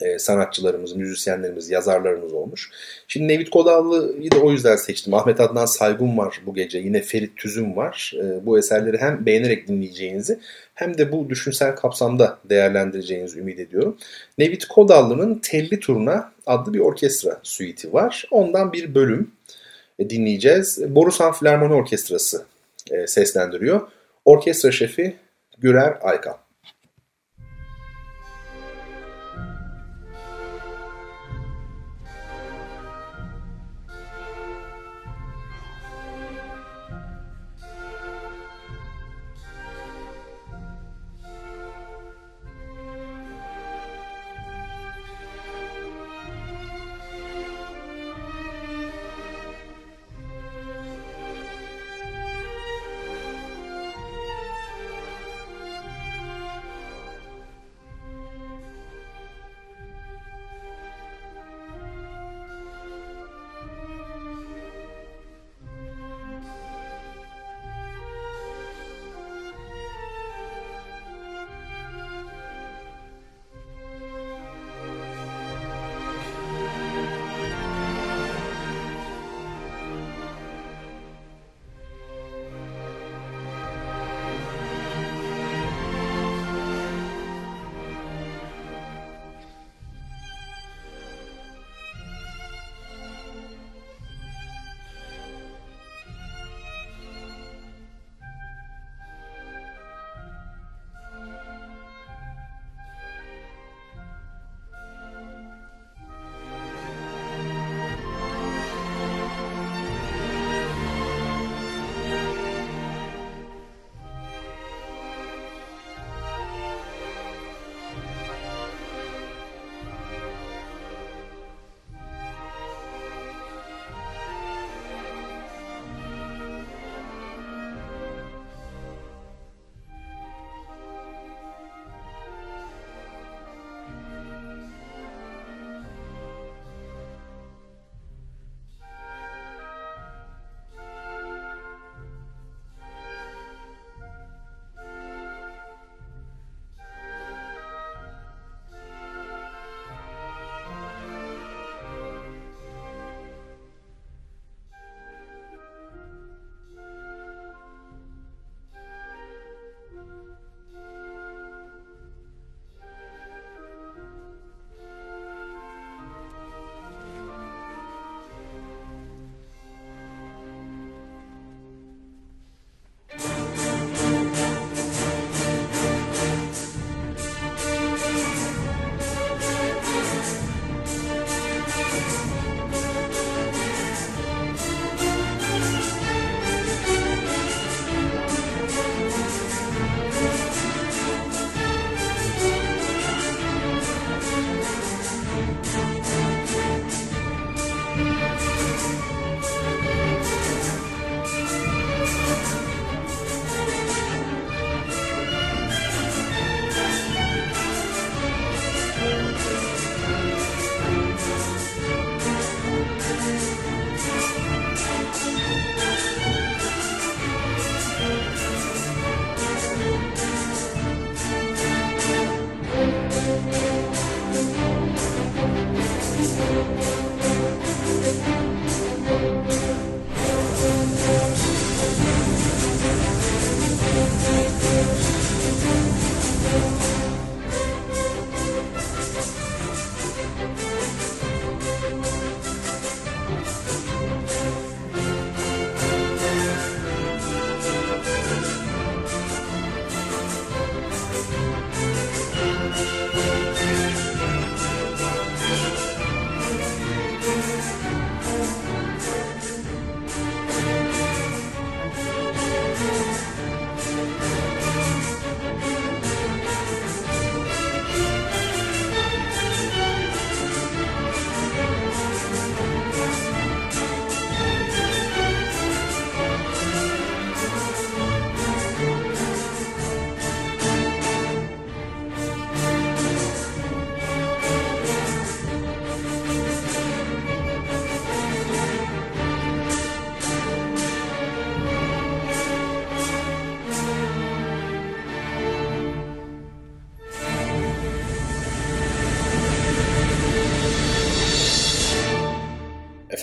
e, sanatçılarımız, müzisyenlerimiz, yazarlarımız olmuş. Şimdi Nevit Kodallı'yı da o yüzden seçtim. Ahmet Adnan Saygun var bu gece. Yine Ferit Tüzün var. E, bu eserleri hem beğenerek dinleyeceğinizi hem de bu düşünsel kapsamda değerlendireceğinizi ümit ediyorum. Nevit Kodallı'nın Telli Turna adlı bir orkestra suiti var. Ondan bir bölüm e, dinleyeceğiz. Borusan Filarmoni Orkestrası e, seslendiriyor. Orkestra şefi Gürer Aykan.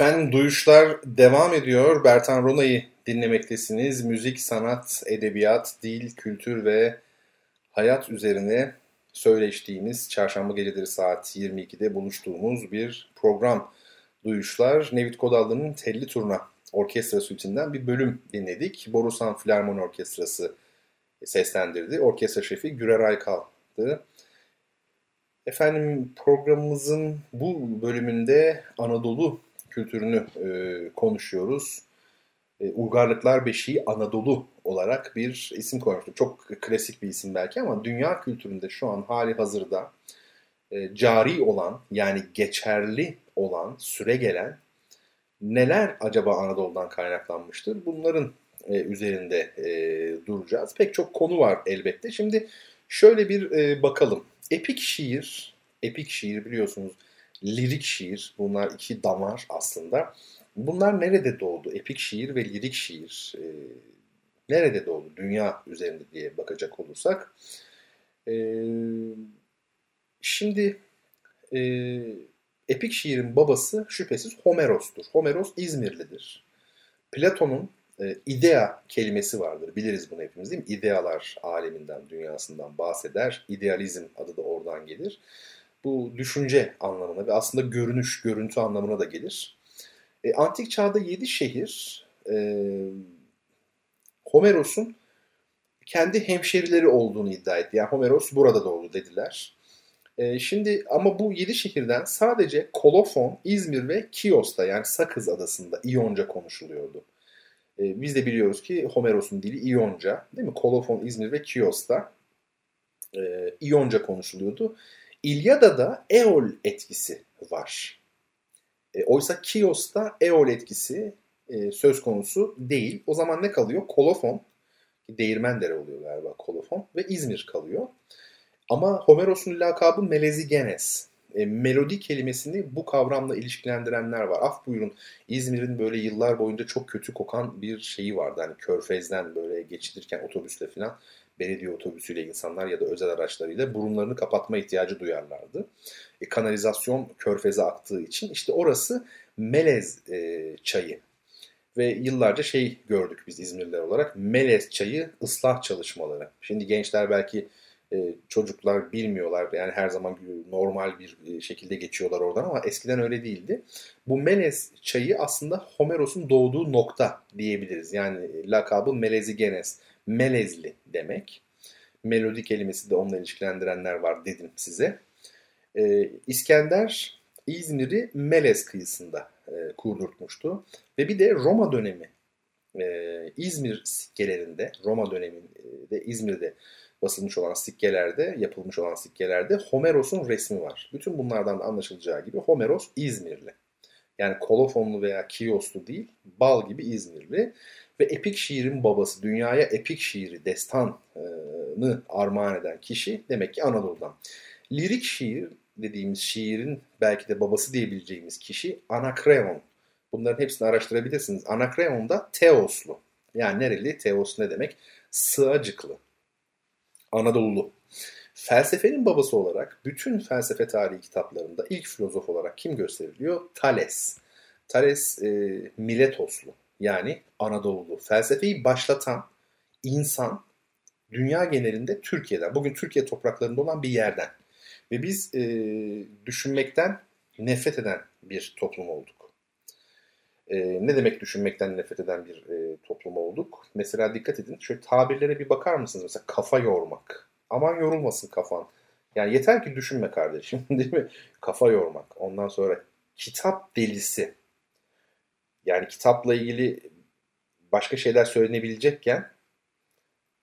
Efendim duyuşlar devam ediyor. Bertan Rona'yı dinlemektesiniz. Müzik, sanat, edebiyat, dil, kültür ve hayat üzerine söyleştiğimiz çarşamba geceleri saat 22'de buluştuğumuz bir program. Duyuşlar Nevit Kodallı'nın Telli Turna Orkestra Sütü'nden bir bölüm dinledik. Borusan Filarmoni Orkestrası seslendirdi. Orkestra şefi Gürer Aykal'dı. Efendim programımızın bu bölümünde Anadolu kültürünü e, konuşuyoruz. E, Uygarlıklar Beşiği Anadolu olarak bir isim koymuştuk. Çok klasik bir isim belki ama dünya kültüründe şu an hali hazırda e, cari olan yani geçerli olan, süre gelen neler acaba Anadolu'dan kaynaklanmıştır? Bunların e, üzerinde e, duracağız. Pek çok konu var elbette. Şimdi şöyle bir e, bakalım. Epik şiir, epik şiir biliyorsunuz lirik şiir. Bunlar iki damar aslında. Bunlar nerede doğdu? Epik şiir ve lirik şiir e, nerede doğdu? Dünya üzerinde diye bakacak olursak. E, şimdi e, epik şiirin babası şüphesiz Homeros'tur. Homeros İzmirlidir. Platon'un e, idea kelimesi vardır. Biliriz bunu hepimiz değil mi? İdealar aleminden, dünyasından bahseder. İdealizm adı da oradan gelir bu düşünce anlamına ve aslında görünüş, görüntü anlamına da gelir. E, antik çağda yedi şehir e, Homeros'un kendi hemşerileri olduğunu iddia etti. Yani Homeros burada doğdu dediler. E, şimdi ama bu yedi şehirden sadece Kolofon, İzmir ve Kios'ta yani Sakız adasında İyonca konuşuluyordu. E, biz de biliyoruz ki Homeros'un dili İyonca değil mi? Kolofon, İzmir ve Kios'ta e, İyonca konuşuluyordu. İlyada'da Eol etkisi var. E, oysa Kios'ta Eol etkisi e, söz konusu değil. O zaman ne kalıyor? Kolofon, Değirmendere oluyor galiba kolofon ve İzmir kalıyor. Ama Homeros'un lakabı Melezigenes. E, melodi kelimesini bu kavramla ilişkilendirenler var. Af buyurun İzmir'in böyle yıllar boyunca çok kötü kokan bir şeyi vardı. Hani Körfez'den böyle geçilirken otobüsle falan belediye otobüsüyle insanlar ya da özel araçlarıyla burunlarını kapatma ihtiyacı duyarlardı. E, kanalizasyon körfeze aktığı için işte orası melez e, çayı. Ve yıllarca şey gördük biz İzmirliler olarak melez çayı ıslah çalışmaları. Şimdi gençler belki e, çocuklar bilmiyorlar yani her zaman normal bir e, şekilde geçiyorlar oradan ama eskiden öyle değildi. Bu melez çayı aslında Homeros'un doğduğu nokta diyebiliriz. Yani lakabı Melezigenes melezli demek. Melodi kelimesi de onunla ilişkilendirenler var dedim size. Ee, İskender İzmir'i Melez kıyısında e, kurdurtmuştu. Ve bir de Roma dönemi e, İzmir sikkelerinde, Roma döneminde İzmir'de basılmış olan sikkelerde, yapılmış olan sikkelerde Homeros'un resmi var. Bütün bunlardan da anlaşılacağı gibi Homeros İzmirli. Yani kolofonlu veya kioslu değil, bal gibi İzmirli ve epik şiirin babası, dünyaya epik şiiri, destanı armağan eden kişi demek ki Anadolu'dan. Lirik şiir dediğimiz şiirin belki de babası diyebileceğimiz kişi Anakreon. Bunların hepsini araştırabilirsiniz. Anakreon da Teoslu. Yani nereli? Teos ne demek? Sığacıklı. Anadolu. Felsefenin babası olarak bütün felsefe tarihi kitaplarında ilk filozof olarak kim gösteriliyor? Thales. Thales e, Miletoslu yani Anadolu'lu. Felsefeyi başlatan insan dünya genelinde Türkiye'den, bugün Türkiye topraklarında olan bir yerden. Ve biz e, düşünmekten nefret eden bir toplum olduk. E, ne demek düşünmekten nefret eden bir e, toplum olduk? Mesela dikkat edin, şöyle tabirlere bir bakar mısınız? Mesela kafa yormak. Aman yorulmasın kafan. Yani yeter ki düşünme kardeşim *laughs* değil mi? Kafa yormak. Ondan sonra kitap delisi. Yani kitapla ilgili başka şeyler söylenebilecekken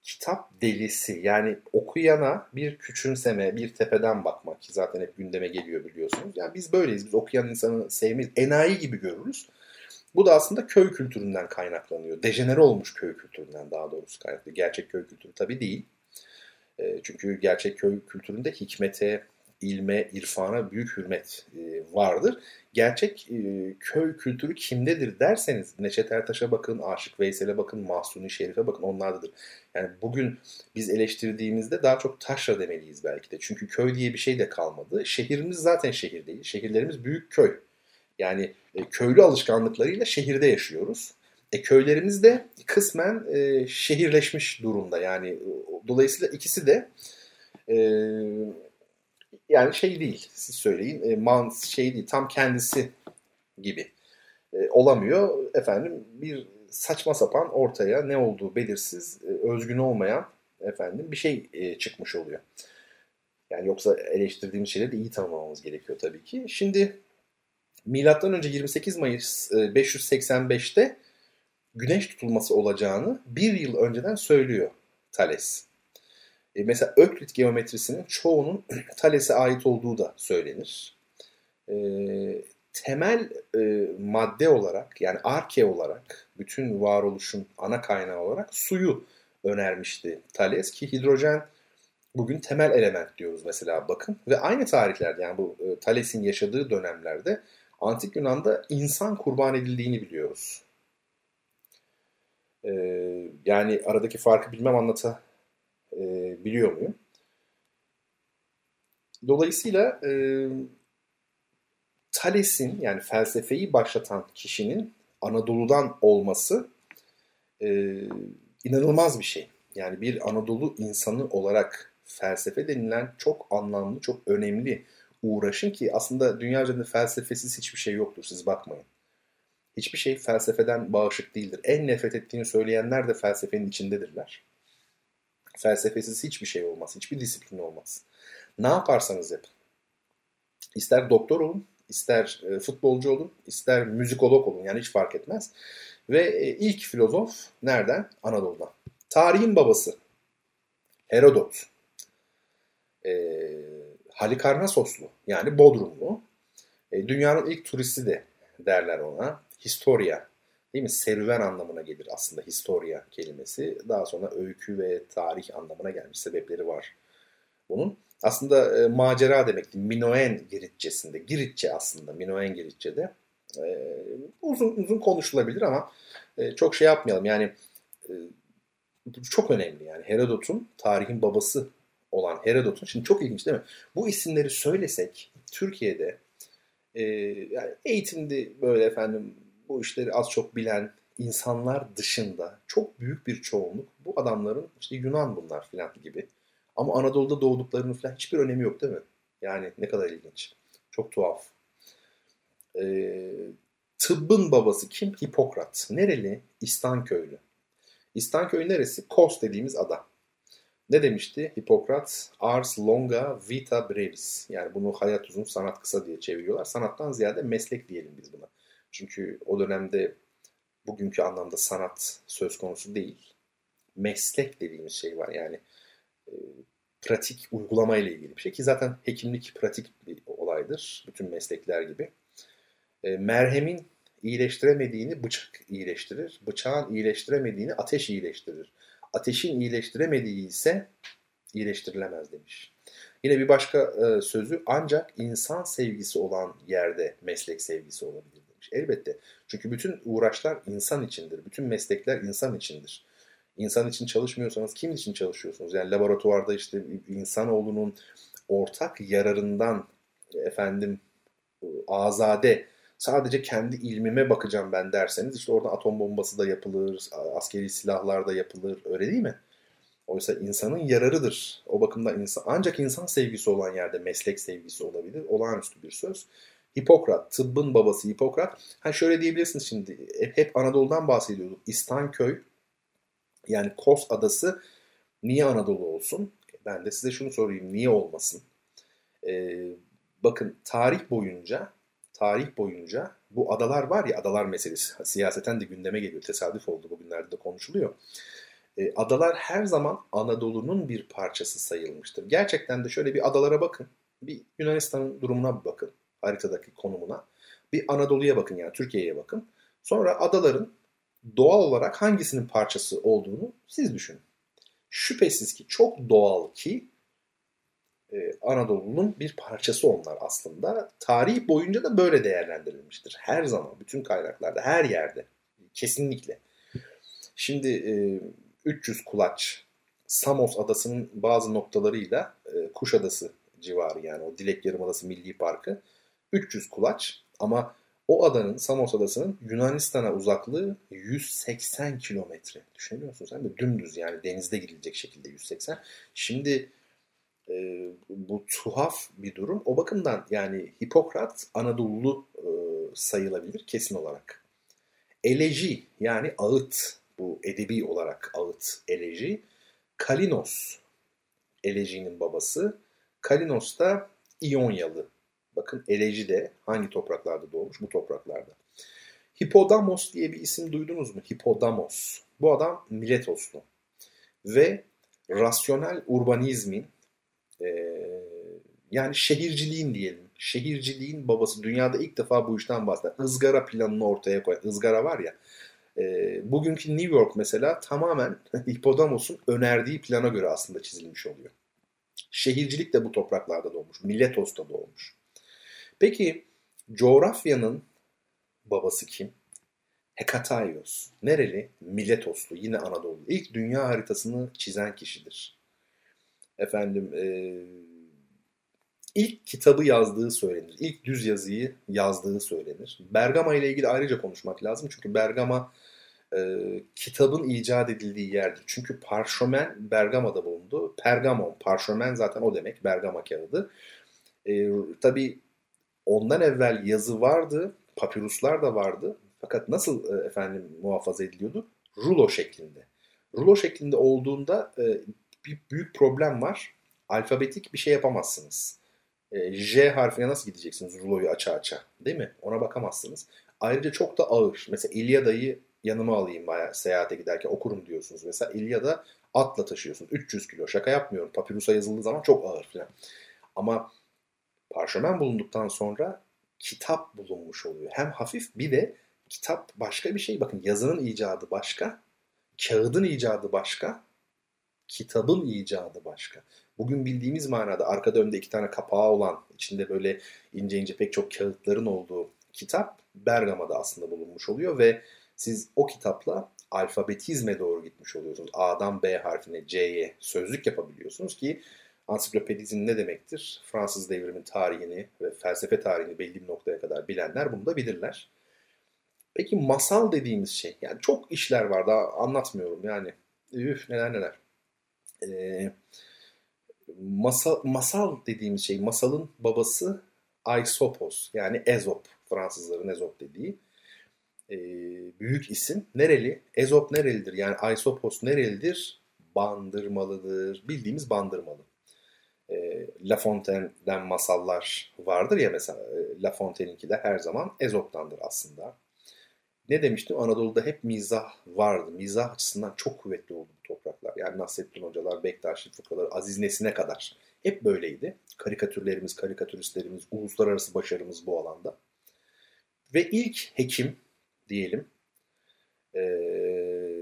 kitap delisi yani okuyana bir küçümseme, bir tepeden bakmak ki zaten hep gündeme geliyor biliyorsunuz. Yani biz böyleyiz. Biz okuyan insanı sevmeyiz. Enayi gibi görürüz. Bu da aslında köy kültüründen kaynaklanıyor. Dejenere olmuş köy kültüründen daha doğrusu kaynaklanıyor. Gerçek köy kültürü tabii değil. Çünkü gerçek köy kültüründe hikmete, ilme, irfana büyük hürmet e, vardır. Gerçek e, köy kültürü kimdedir derseniz Neşet Ertaş'a bakın, Aşık Veysel'e bakın, Mahsuni Şerif'e bakın onlardadır. Yani bugün biz eleştirdiğimizde daha çok taşra demeliyiz belki de. Çünkü köy diye bir şey de kalmadı. Şehrimiz zaten şehir değil. Şehirlerimiz büyük köy. Yani e, köylü alışkanlıklarıyla şehirde yaşıyoruz. E, köylerimiz de kısmen e, şehirleşmiş durumda. Yani dolayısıyla ikisi de e, yani şey değil siz söyleyin e, man şey değil tam kendisi gibi e, olamıyor. Efendim bir saçma sapan ortaya ne olduğu belirsiz, e, özgün olmayan efendim bir şey e, çıkmış oluyor. Yani yoksa eleştirdiğimiz şeyleri de iyi tanımlamamız gerekiyor tabii ki. Şimdi milattan önce 28 Mayıs 585'te güneş tutulması olacağını bir yıl önceden söylüyor Thales. E mesela Öklit geometrisinin çoğunun *clears throat* Thales'e ait olduğu da söylenir. E, temel e, madde olarak yani arke olarak bütün varoluşun ana kaynağı olarak suyu önermişti Thales ki hidrojen bugün temel element diyoruz mesela bakın ve aynı tarihlerde yani bu e, Thales'in yaşadığı dönemlerde antik Yunan'da insan kurban edildiğini biliyoruz. E, yani aradaki farkı bilmem anlata e, biliyor muyum? Dolayısıyla e, Thales'in yani felsefeyi başlatan kişinin Anadolu'dan olması e, inanılmaz bir şey. Yani bir Anadolu insanı olarak felsefe denilen çok anlamlı, çok önemli uğraşın ki aslında dünya üzerinde felsefesiz hiçbir şey yoktur siz bakmayın. Hiçbir şey felsefeden bağışık değildir. En nefret ettiğini söyleyenler de felsefenin içindedirler. Felsefesiz hiçbir şey olmaz, hiçbir disiplin olmaz. Ne yaparsanız yapın. İster doktor olun, ister e, futbolcu olun, ister müzikolog olun yani hiç fark etmez. Ve e, ilk filozof nereden? Anadolu'dan. Tarihin babası Herodot. E, Halikarnassoslu yani Bodrumlu. E, dünyanın ilk turisti de derler ona. Historia değil mi? Serüven anlamına gelir aslında historia kelimesi. Daha sonra öykü ve tarih anlamına gelmiş sebepleri var bunun. Aslında e, macera demekti. Minoen Giritçesinde. Giritçe aslında. Minoen Giritçe'de. E, uzun uzun konuşulabilir ama e, çok şey yapmayalım. Yani e, çok önemli yani. Herodot'un tarihin babası olan Herodot'un. Şimdi çok ilginç değil mi? Bu isimleri söylesek Türkiye'de e, yani eğitimde böyle efendim bu işleri az çok bilen insanlar dışında çok büyük bir çoğunluk bu adamların işte Yunan bunlar filan gibi. Ama Anadolu'da doğduklarının falan hiçbir önemi yok değil mi? Yani ne kadar ilginç. Çok tuhaf. Ee, tıbbın babası kim? Hipokrat. Nereli? İstanköylü. İstanköy neresi? Kos dediğimiz ada. Ne demişti Hipokrat? Ars longa vita brevis. Yani bunu hayat uzun sanat kısa diye çeviriyorlar. Sanattan ziyade meslek diyelim biz buna. Çünkü o dönemde bugünkü anlamda sanat söz konusu değil. Meslek dediğimiz şey var. Yani e, pratik uygulama ile ilgili bir şey ki zaten hekimlik pratik bir olaydır. Bütün meslekler gibi. E, merhemin iyileştiremediğini bıçak iyileştirir. Bıçağın iyileştiremediğini ateş iyileştirir. Ateşin iyileştiremediği ise iyileştirilemez demiş. Yine bir başka e, sözü ancak insan sevgisi olan yerde meslek sevgisi olabilir demiş. Elbette. Çünkü bütün uğraşlar insan içindir. Bütün meslekler insan içindir. İnsan için çalışmıyorsanız kim için çalışıyorsunuz? Yani laboratuvarda işte insanoğlunun ortak yararından efendim azade sadece kendi ilmime bakacağım ben derseniz işte orada atom bombası da yapılır, askeri silahlar da yapılır öyle değil mi? Oysa insanın yararıdır. O bakımdan insan, ancak insan sevgisi olan yerde meslek sevgisi olabilir. Olağanüstü bir söz. Hipokrat, tıbbın babası Hipokrat. Ha şöyle diyebilirsiniz şimdi, hep Anadolu'dan bahsediyorduk. İstanköy, yani Kos Adası niye Anadolu olsun? Ben de size şunu sorayım, niye olmasın? Ee, bakın tarih boyunca tarih boyunca bu adalar var ya adalar meselesi siyaseten de gündeme geliyor. Tesadüf oldu bugünlerde de konuşuluyor. E, adalar her zaman Anadolu'nun bir parçası sayılmıştır. Gerçekten de şöyle bir adalara bakın. Bir Yunanistan'ın durumuna bakın. Haritadaki konumuna. Bir Anadolu'ya bakın yani Türkiye'ye bakın. Sonra adaların doğal olarak hangisinin parçası olduğunu siz düşünün. Şüphesiz ki çok doğal ki e, Anadolu'nun bir parçası onlar aslında. Tarih boyunca da böyle değerlendirilmiştir. Her zaman, bütün kaynaklarda, her yerde. Kesinlikle. Şimdi e, 300 kulaç Samos adasının bazı noktalarıyla e, Kuşadası civarı yani o Dilek Yarımadası Milli Parkı 300 kulaç ama O adanın, Samos adasının Yunanistan'a uzaklığı 180 kilometre. Düşünüyor musun sen de dümdüz yani denizde gidilecek şekilde 180. Şimdi e, bu tuhaf bir durum. O bakımdan yani Hipokrat Anadolu e, sayılabilir kesin olarak. Eleji yani ağıt bu edebi olarak ağıt eleji. Kalinos elejinin babası. Kalinos da İonyalı. Bakın eleji de hangi topraklarda doğmuş? Bu topraklarda. Hipodamos diye bir isim duydunuz mu? Hipodamos. Bu adam Miletoslu. Ve rasyonel urbanizmin e, yani şehirciliğin diyelim. Şehirciliğin babası dünyada ilk defa bu işten bahseder. Izgara planını ortaya koyan. Izgara var ya. E, bugünkü New York mesela tamamen *laughs* Hipodamos'un önerdiği plana göre aslında çizilmiş oluyor. Şehircilik de bu topraklarda doğmuş. Miletos'ta doğmuş. Peki coğrafyanın babası kim? Hekataios. Nereli? Miletoslu. Yine Anadolu. İlk dünya haritasını çizen kişidir. Efendim e, ilk kitabı yazdığı söylenir. İlk düz yazıyı yazdığı söylenir. Bergama ile ilgili ayrıca konuşmak lazım. Çünkü Bergama e, kitabın icat edildiği yerdir. Çünkü parşömen Bergama'da bulundu. Pergamon, parşömen zaten o demek. Bergama kağıdı. E, tabii ondan evvel yazı vardı. Papiruslar da vardı. Fakat nasıl e, efendim muhafaza ediliyordu? Rulo şeklinde. Rulo şeklinde olduğunda e, bir büyük problem var. Alfabetik bir şey yapamazsınız. E, J harfine nasıl gideceksiniz ruloyu aça aça? Değil mi? Ona bakamazsınız. Ayrıca çok da ağır. Mesela İlyada'yı yanıma alayım bayağı seyahate giderken okurum diyorsunuz. Mesela İlyada atla taşıyorsunuz. 300 kilo. Şaka yapmıyorum. Papirus'a yazıldığı zaman çok ağır falan. Ama parşömen bulunduktan sonra kitap bulunmuş oluyor. Hem hafif bir de kitap başka bir şey. Bakın yazının icadı başka, kağıdın icadı başka, kitabın icadı başka. Bugün bildiğimiz manada arkada önde iki tane kapağı olan, içinde böyle ince ince pek çok kağıtların olduğu kitap Bergama'da aslında bulunmuş oluyor ve siz o kitapla alfabetizme doğru gitmiş oluyorsunuz. A'dan B harfine C'ye sözlük yapabiliyorsunuz ki ansiklopedizm ne demektir? Fransız devrimin tarihini ve felsefe tarihini belli bir noktaya kadar bilenler bunu da bilirler. Peki masal dediğimiz şey, yani çok işler var daha anlatmıyorum yani. Üf neler neler. Ee, masal, masal dediğimiz şey, masalın babası Aesopos yani Ezop, Fransızların Ezop dediği e, büyük isim. Nereli? Ezop nerelidir? Yani Aesopos nerelidir? Bandırmalıdır. Bildiğimiz bandırmalı e, La Fontaine'den masallar vardır ya mesela e, La Fontaine'inki de her zaman Ezop'tandır aslında. Ne demiştim? Anadolu'da hep mizah vardı. Mizah açısından çok kuvvetli oldu bu topraklar. Yani Nasrettin Hocalar, Bektaşi fıkraları, Aziz Nesin'e kadar. Hep böyleydi. Karikatürlerimiz, karikatüristlerimiz, uluslararası başarımız bu alanda. Ve ilk hekim diyelim. Ee,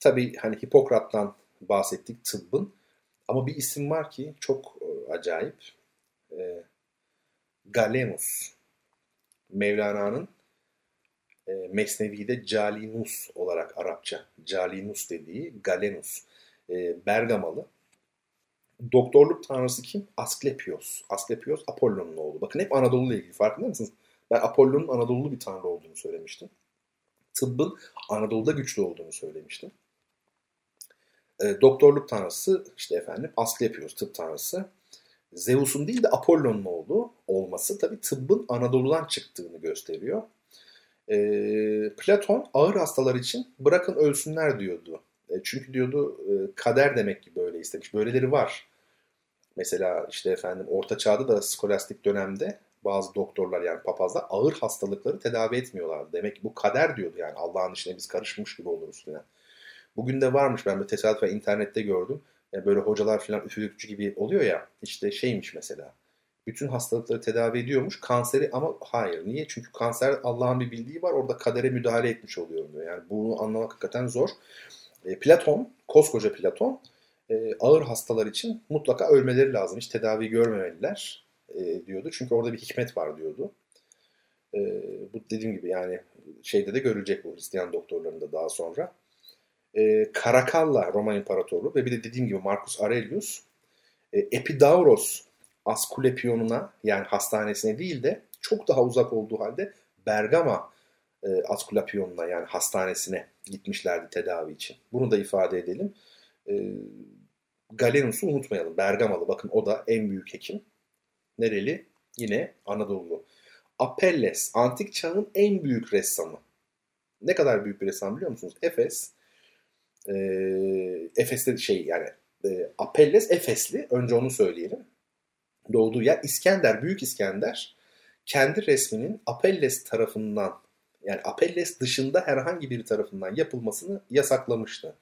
tabii hani Hipokrat'tan bahsettik tıbbın. Ama bir isim var ki çok e, acayip. E, Galenus. Mevlana'nın e, Mesnevi'de Calinus olarak Arapça. Calinus dediği Galenus. E, Bergamalı. Doktorluk tanrısı kim? Asklepios. Asklepios Apollon'un oğlu. Bakın hep Anadolu ile ilgili farkında mısınız? Ben Apollon'un Anadolu'lu bir tanrı olduğunu söylemiştim. Tıbbın Anadolu'da güçlü olduğunu söylemiştim. E, doktorluk tanrısı işte efendim Asklepios tıp tanrısı. Zeus'un değil de Apollon'un oğlu olması tabi tıbbın Anadolu'dan çıktığını gösteriyor. E, Platon ağır hastalar için bırakın ölsünler diyordu. E, çünkü diyordu e, kader demek ki böyle istemiş. Böyleleri var. Mesela işte efendim orta çağda da skolastik dönemde bazı doktorlar yani papazlar ağır hastalıkları tedavi etmiyorlardı. Demek ki bu kader diyordu yani Allah'ın işine biz karışmış gibi oluruz falan. Bugün de varmış ben de tesadüfen internette gördüm. Yani böyle hocalar falan üfürükçü gibi oluyor ya. İşte şeymiş mesela. Bütün hastalıkları tedavi ediyormuş. Kanseri ama hayır. Niye? Çünkü kanser Allah'ın bir bildiği var. Orada kadere müdahale etmiş oluyor diyor. Yani bunu anlamak hakikaten zor. E, Platon, koskoca Platon e, ağır hastalar için mutlaka ölmeleri lazım. Hiç tedavi görmemeliler e, diyordu. Çünkü orada bir hikmet var diyordu. E, bu dediğim gibi yani şeyde de görülecek bu Hristiyan doktorlarında daha sonra e, Karakalla Roma İmparatorluğu ve bir de dediğim gibi Marcus Aurelius e, Epidauros Askulepion'una yani hastanesine değil de çok daha uzak olduğu halde Bergama e, yani hastanesine gitmişlerdi tedavi için. Bunu da ifade edelim. E, Galenus'u unutmayalım. Bergamalı bakın o da en büyük hekim. Nereli? Yine Anadolu. Apelles, antik çağın en büyük ressamı. Ne kadar büyük bir ressam biliyor musunuz? Efes. E, Efes'te şey yani e, Apelles Efesli. Önce onu söyleyelim. Doğduğu yer İskender, Büyük İskender kendi resminin Apelles tarafından yani Apelles dışında herhangi bir tarafından yapılmasını yasaklamıştı.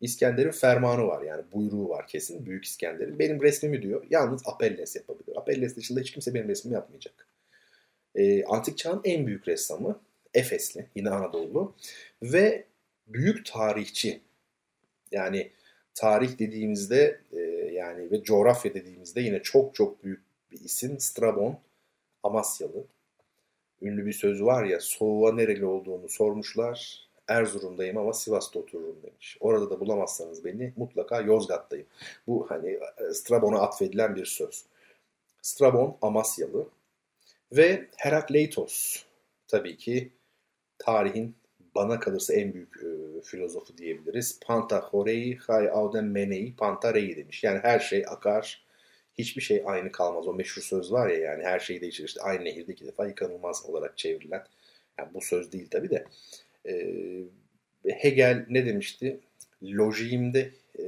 İskender'in fermanı var yani buyruğu var kesin Büyük İskender'in. Benim resmimi diyor yalnız Apelles yapabilir. Apelles dışında hiç kimse benim resmimi yapmayacak. E, Antik çağın en büyük ressamı Efesli yine Anadolu ve büyük tarihçi yani tarih dediğimizde e, yani ve coğrafya dediğimizde yine çok çok büyük bir isim Strabon Amasyalı. Ünlü bir söz var ya soğuğa nereli olduğunu sormuşlar. Erzurum'dayım ama Sivas'ta otururum demiş. Orada da bulamazsanız beni mutlaka Yozgat'tayım. Bu hani e, Strabon'a atfedilen bir söz. Strabon Amasyalı ve Herakleitos tabii ki tarihin bana kalırsa en büyük e, filozofu diyebiliriz. Panta horei hay auden menei panta rei demiş. Yani her şey akar, hiçbir şey aynı kalmaz. O meşhur söz var ya yani her şey değişir. İşte aynı nehirde iki defa yıkanılmaz olarak çevrilen. Yani bu söz değil tabii de. E, Hegel ne demişti? Lojiğimde e,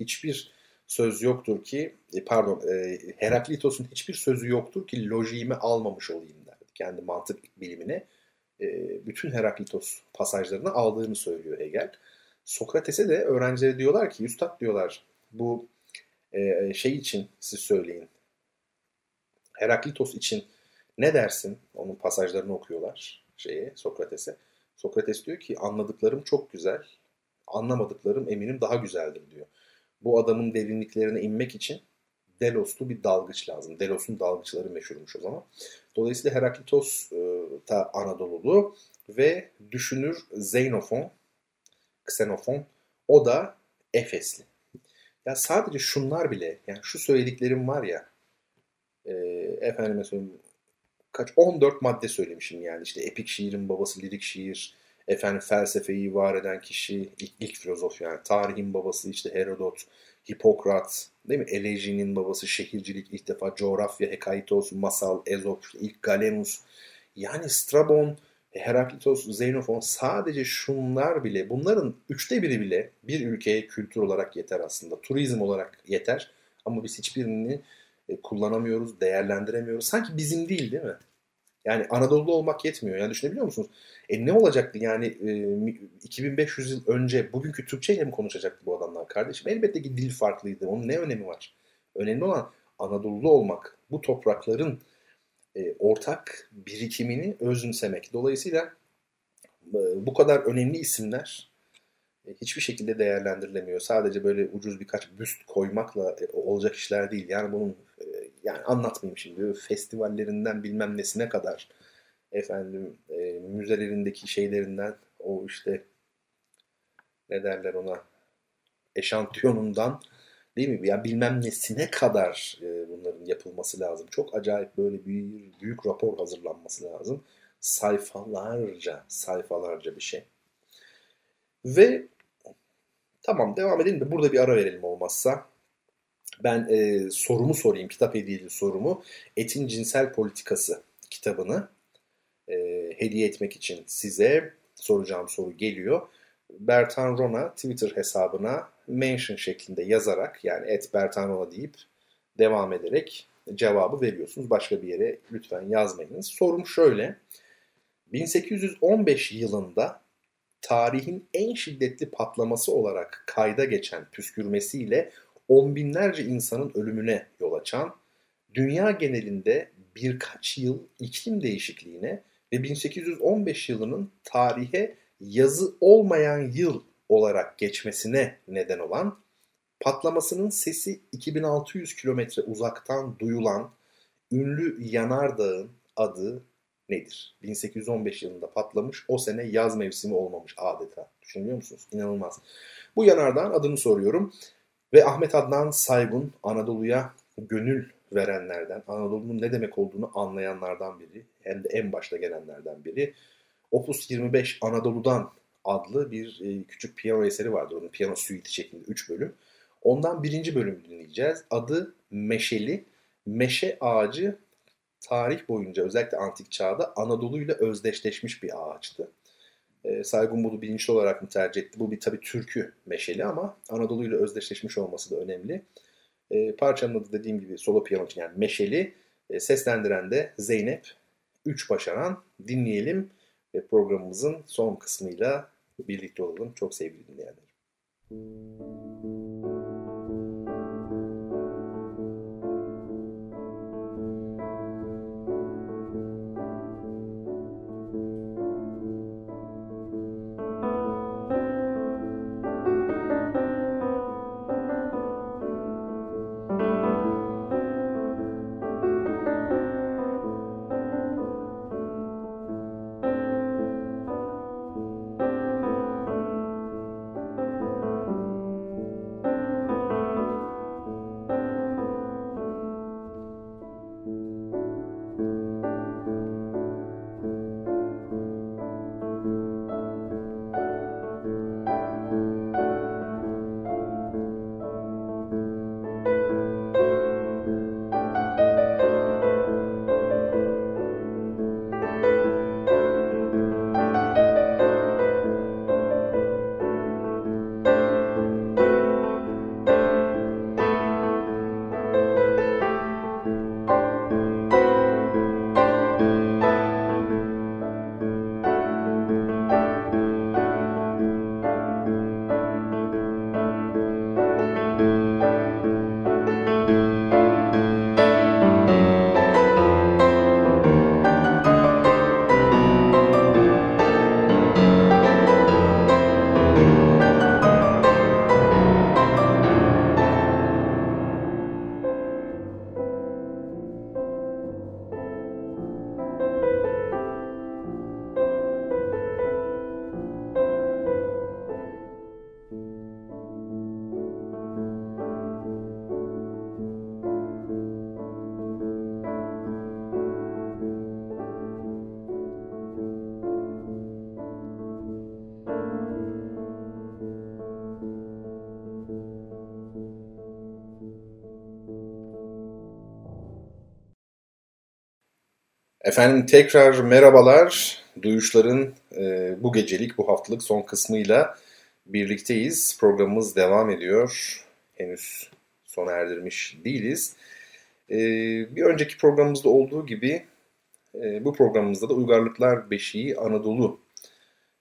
hiçbir söz yoktur ki, e, pardon e, Heraklitos'un hiçbir sözü yoktur ki lojiğimi almamış olayım derdi. Kendi mantık bilimine e, bütün Heraklitos pasajlarını aldığını söylüyor Hegel. Sokrates'e de öğrencileri diyorlar ki, Üstad diyorlar bu e, şey için siz söyleyin. Heraklitos için ne dersin? Onun pasajlarını okuyorlar şeye Sokrates'e. Sokrates diyor ki anladıklarım çok güzel, anlamadıklarım eminim daha güzeldir diyor. Bu adamın derinliklerine inmek için Delos'lu bir dalgıç lazım. Delos'un dalgıçları meşhurmuş o zaman. Dolayısıyla Heraklitos da Anadolu'lu ve düşünür Xenofon, Xenofon o da Efesli. Ya sadece şunlar bile yani şu söylediklerim var ya e, efendime söyleyeyim kaç 14 madde söylemişim yani işte epik şiirin babası lirik şiir efendim felsefeyi var eden kişi ilk, ilk filozof yani tarihin babası işte Herodot Hipokrat değil mi? Elejinin babası şehircilik ilk defa coğrafya Hekaitos masal Ezop ilk Galenus yani Strabon Heraklitos, Xenofon sadece şunlar bile bunların üçte biri bile bir ülkeye kültür olarak yeter aslında. Turizm olarak yeter ama biz hiçbirini e, kullanamıyoruz, değerlendiremiyoruz. Sanki bizim değil değil mi? Yani Anadolu'da olmak yetmiyor. Yani düşünebiliyor musunuz? E ne olacaktı yani e, 2500 yıl önce bugünkü Türkçe ile mi konuşacaktı bu adamlar kardeşim? Elbette ki dil farklıydı. Onun ne önemi var? Önemli olan Anadolu'da olmak. Bu toprakların e, ortak birikimini özümsemek. Dolayısıyla e, bu kadar önemli isimler hiçbir şekilde değerlendirilemiyor. Sadece böyle ucuz birkaç büst koymakla e, olacak işler değil. Yani bunun e, yani anlatmayayım şimdi festivallerinden bilmem nesine kadar efendim e, müzelerindeki şeylerinden o işte ne derler ona eşantiyonundan değil mi? Ya bilmem nesine kadar e, bunların yapılması lazım. Çok acayip böyle bir büyük rapor hazırlanması lazım. Sayfalarca, sayfalarca bir şey. Ve tamam devam edelim de burada bir ara verelim olmazsa. Ben e, sorumu sorayım, kitap hediyeli sorumu. Etin Cinsel Politikası kitabını e, hediye etmek için size soracağım soru geliyor. Bertan Rona Twitter hesabına mention şeklinde yazarak yani et Bertan Rona deyip devam ederek cevabı veriyorsunuz. Başka bir yere lütfen yazmayınız. Sorum şöyle. 1815 yılında tarihin en şiddetli patlaması olarak kayda geçen püskürmesiyle on binlerce insanın ölümüne yol açan, dünya genelinde birkaç yıl iklim değişikliğine ve 1815 yılının tarihe yazı olmayan yıl olarak geçmesine neden olan patlamasının sesi 2600 kilometre uzaktan duyulan ünlü yanardağın adı nedir? 1815 yılında patlamış. O sene yaz mevsimi olmamış adeta. Düşünüyor musunuz? İnanılmaz. Bu yanardağın adını soruyorum. Ve Ahmet Adnan Saygun Anadolu'ya gönül verenlerden, Anadolu'nun ne demek olduğunu anlayanlardan biri, hem de en başta gelenlerden biri. Opus 25 Anadolu'dan adlı bir e, küçük piyano eseri vardır. Onun piyano suite şeklinde 3 bölüm. Ondan birinci bölüm dinleyeceğiz. Adı Meşeli. Meşe ağacı tarih boyunca özellikle antik çağda Anadolu ile özdeşleşmiş bir ağaçtı. E, Saygun bunu bilinçli olarak mı tercih etti? Bu bir tabii türkü meşeli ama Anadolu ile özdeşleşmiş olması da önemli. E, parçanın adı dediğim gibi solo piyano için yani meşeli. E, seslendiren de Zeynep Üç Başaran. Dinleyelim ve programımızın son kısmıyla birlikte olalım. Çok sevgili dinleyenler. Müzik Efendim tekrar merhabalar. Duyuşların e, bu gecelik, bu haftalık son kısmıyla birlikteyiz. Programımız devam ediyor. Henüz sona erdirmiş değiliz. E, bir önceki programımızda olduğu gibi e, bu programımızda da Uygarlıklar Beşiği Anadolu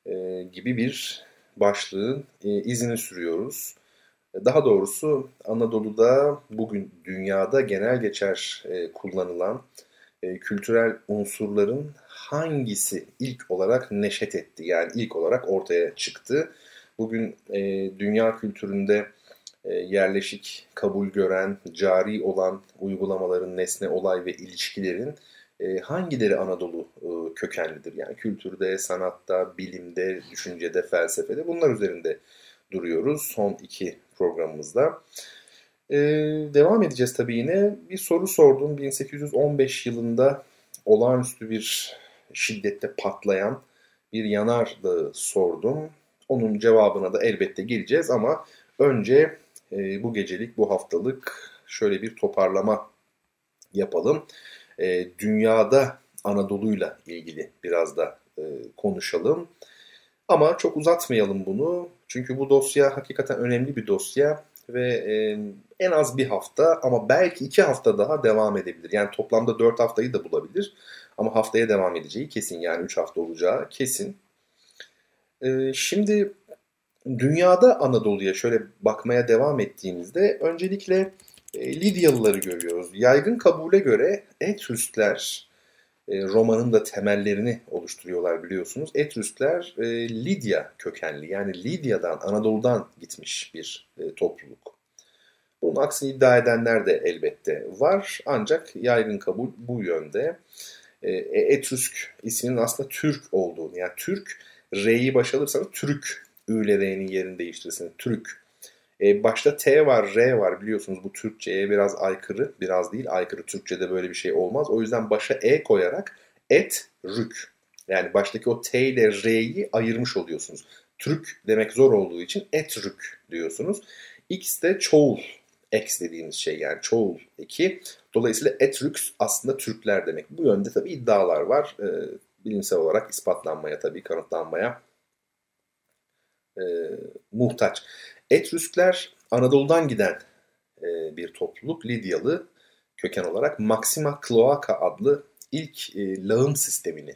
e, gibi bir başlığın e, izini sürüyoruz. Daha doğrusu Anadolu'da bugün dünyada genel geçer e, kullanılan e, kültürel unsurların hangisi ilk olarak neşet etti? Yani ilk olarak ortaya çıktı. Bugün e, dünya kültüründe e, yerleşik, kabul gören, cari olan uygulamaların, nesne, olay ve ilişkilerin e, hangileri Anadolu e, kökenlidir? Yani kültürde, sanatta, bilimde, düşüncede, felsefede bunlar üzerinde duruyoruz son iki programımızda. Ee, devam edeceğiz tabii yine. Bir soru sordum. 1815 yılında olağanüstü bir şiddette patlayan bir yanar dağı sordum. Onun cevabına da elbette geleceğiz ama önce e, bu gecelik, bu haftalık şöyle bir toparlama yapalım. E, dünyada Anadolu'yla ilgili biraz da e, konuşalım. Ama çok uzatmayalım bunu. Çünkü bu dosya hakikaten önemli bir dosya ve e, en az bir hafta ama belki iki hafta daha devam edebilir. Yani toplamda dört haftayı da bulabilir ama haftaya devam edeceği kesin yani üç hafta olacağı kesin. E, şimdi dünyada Anadolu'ya şöyle bakmaya devam ettiğimizde öncelikle e, Lidyalıları görüyoruz. Yaygın kabule göre Etrüskler e, romanın da temellerini oluşturuyorlar biliyorsunuz. Etrüskler e, Lidya kökenli yani Lidya'dan, Anadolu'dan gitmiş bir e, topluluk. Bunun aksini iddia edenler de elbette var ancak yaygın kabul bu yönde. Etrüsk isminin aslında Türk olduğunu yani Türk R'yi baş alırsanız Türk Ü'yle R'nin yerini değiştirirsin. Türk E, başta T var, R var biliyorsunuz bu Türkçe'ye biraz aykırı, biraz değil aykırı Türkçe'de böyle bir şey olmaz. O yüzden başa E koyarak et, rük. Yani baştaki o T ile R'yi ayırmış oluyorsunuz. Türk demek zor olduğu için etrük diyorsunuz. X de çoğul. X dediğimiz şey yani çoğul eki. Dolayısıyla etrüks aslında Türkler demek. Bu yönde tabii iddialar var. E, bilimsel olarak ispatlanmaya tabii kanıtlanmaya e, muhtaç. Etrüskler Anadolu'dan giden e, bir topluluk. Lidyalı köken olarak Maxima Cloaca adlı ilk e, lağım sistemini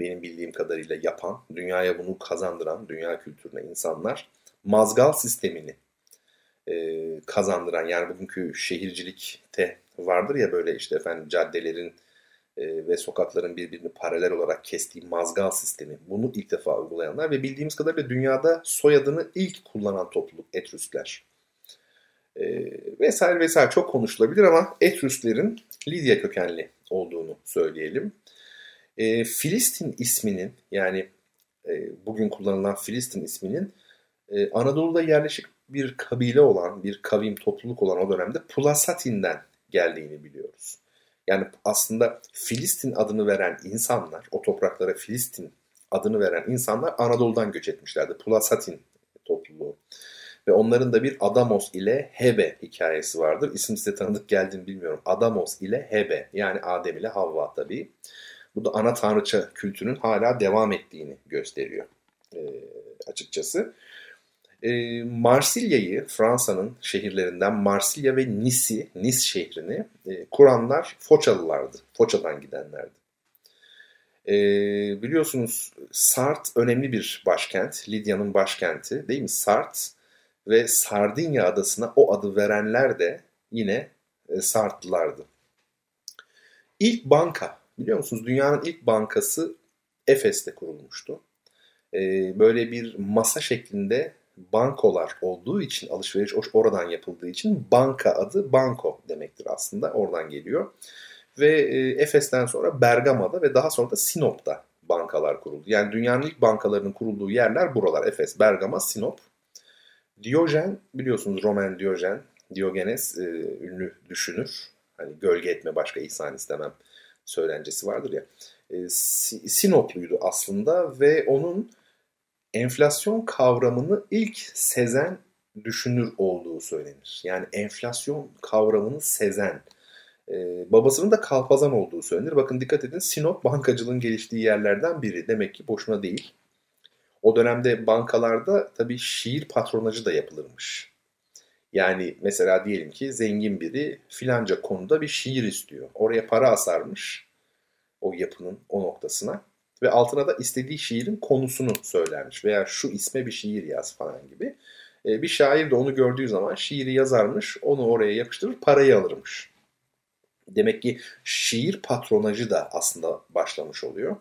benim bildiğim kadarıyla yapan, dünyaya bunu kazandıran, dünya kültürüne insanlar mazgal sistemini e, kazandıran yani bugünkü şehircilikte vardır ya böyle işte efendim caddelerin e, ve sokakların birbirini paralel olarak kestiği mazgal sistemi. Bunu ilk defa uygulayanlar ve bildiğimiz kadarıyla dünyada soyadını ilk kullanan topluluk Etrüskler. E, vesaire vesaire çok konuşulabilir ama Etrüsklerin Lidya kökenli olduğunu söyleyelim. E, Filistin isminin yani e, bugün kullanılan Filistin isminin e, Anadolu'da yerleşik bir kabile olan, bir kavim topluluk olan o dönemde Pulasatin'den geldiğini biliyoruz. Yani aslında Filistin adını veren insanlar, o topraklara Filistin adını veren insanlar Anadolu'dan göç etmişlerdi. Pulasatin topluluğu. Ve onların da bir Adamos ile Hebe hikayesi vardır. İsim size tanıdık geldiğini bilmiyorum. Adamos ile Hebe yani Adem ile Havva tabii. Bu da ana tanrıça kültünün hala devam ettiğini gösteriyor e, açıkçası. E, Marsilya'yı Fransa'nın şehirlerinden Marsilya ve Nice'i, Nice şehrini e, kuranlar Foçalılardı. Foça'dan gidenlerdi. E, biliyorsunuz Sart önemli bir başkent. Lidya'nın başkenti değil mi? Sart ve Sardinya adasına o adı verenler de yine e, Sartlılardı. İlk banka biliyor musunuz? Dünyanın ilk bankası Efes'te kurulmuştu. E, böyle bir masa şeklinde bankolar olduğu için alışveriş oradan yapıldığı için banka adı banko demektir aslında oradan geliyor. Ve e, Efes'ten sonra Bergama'da ve daha sonra da Sinop'ta bankalar kuruldu. Yani dünyanın ilk bankalarının kurulduğu yerler buralar. Efes, Bergama, Sinop. Diyojen biliyorsunuz Roman Diyojen, Diogenes e, ünlü düşünür. Hani gölge etme başka ihsan istemem söylencesi vardır ya. E, Sinopluydu aslında ve onun enflasyon kavramını ilk sezen düşünür olduğu söylenir. Yani enflasyon kavramını sezen. Ee, babasının da kalpazan olduğu söylenir. Bakın dikkat edin Sinop bankacılığın geliştiği yerlerden biri. Demek ki boşuna değil. O dönemde bankalarda tabii şiir patronajı da yapılırmış. Yani mesela diyelim ki zengin biri filanca konuda bir şiir istiyor. Oraya para asarmış o yapının o noktasına ve altına da istediği şiirin konusunu söylermiş veya şu isme bir şiir yaz falan gibi. E, bir şair de onu gördüğü zaman şiiri yazarmış, onu oraya yapıştırır, parayı alırmış. Demek ki şiir patronajı da aslında başlamış oluyor.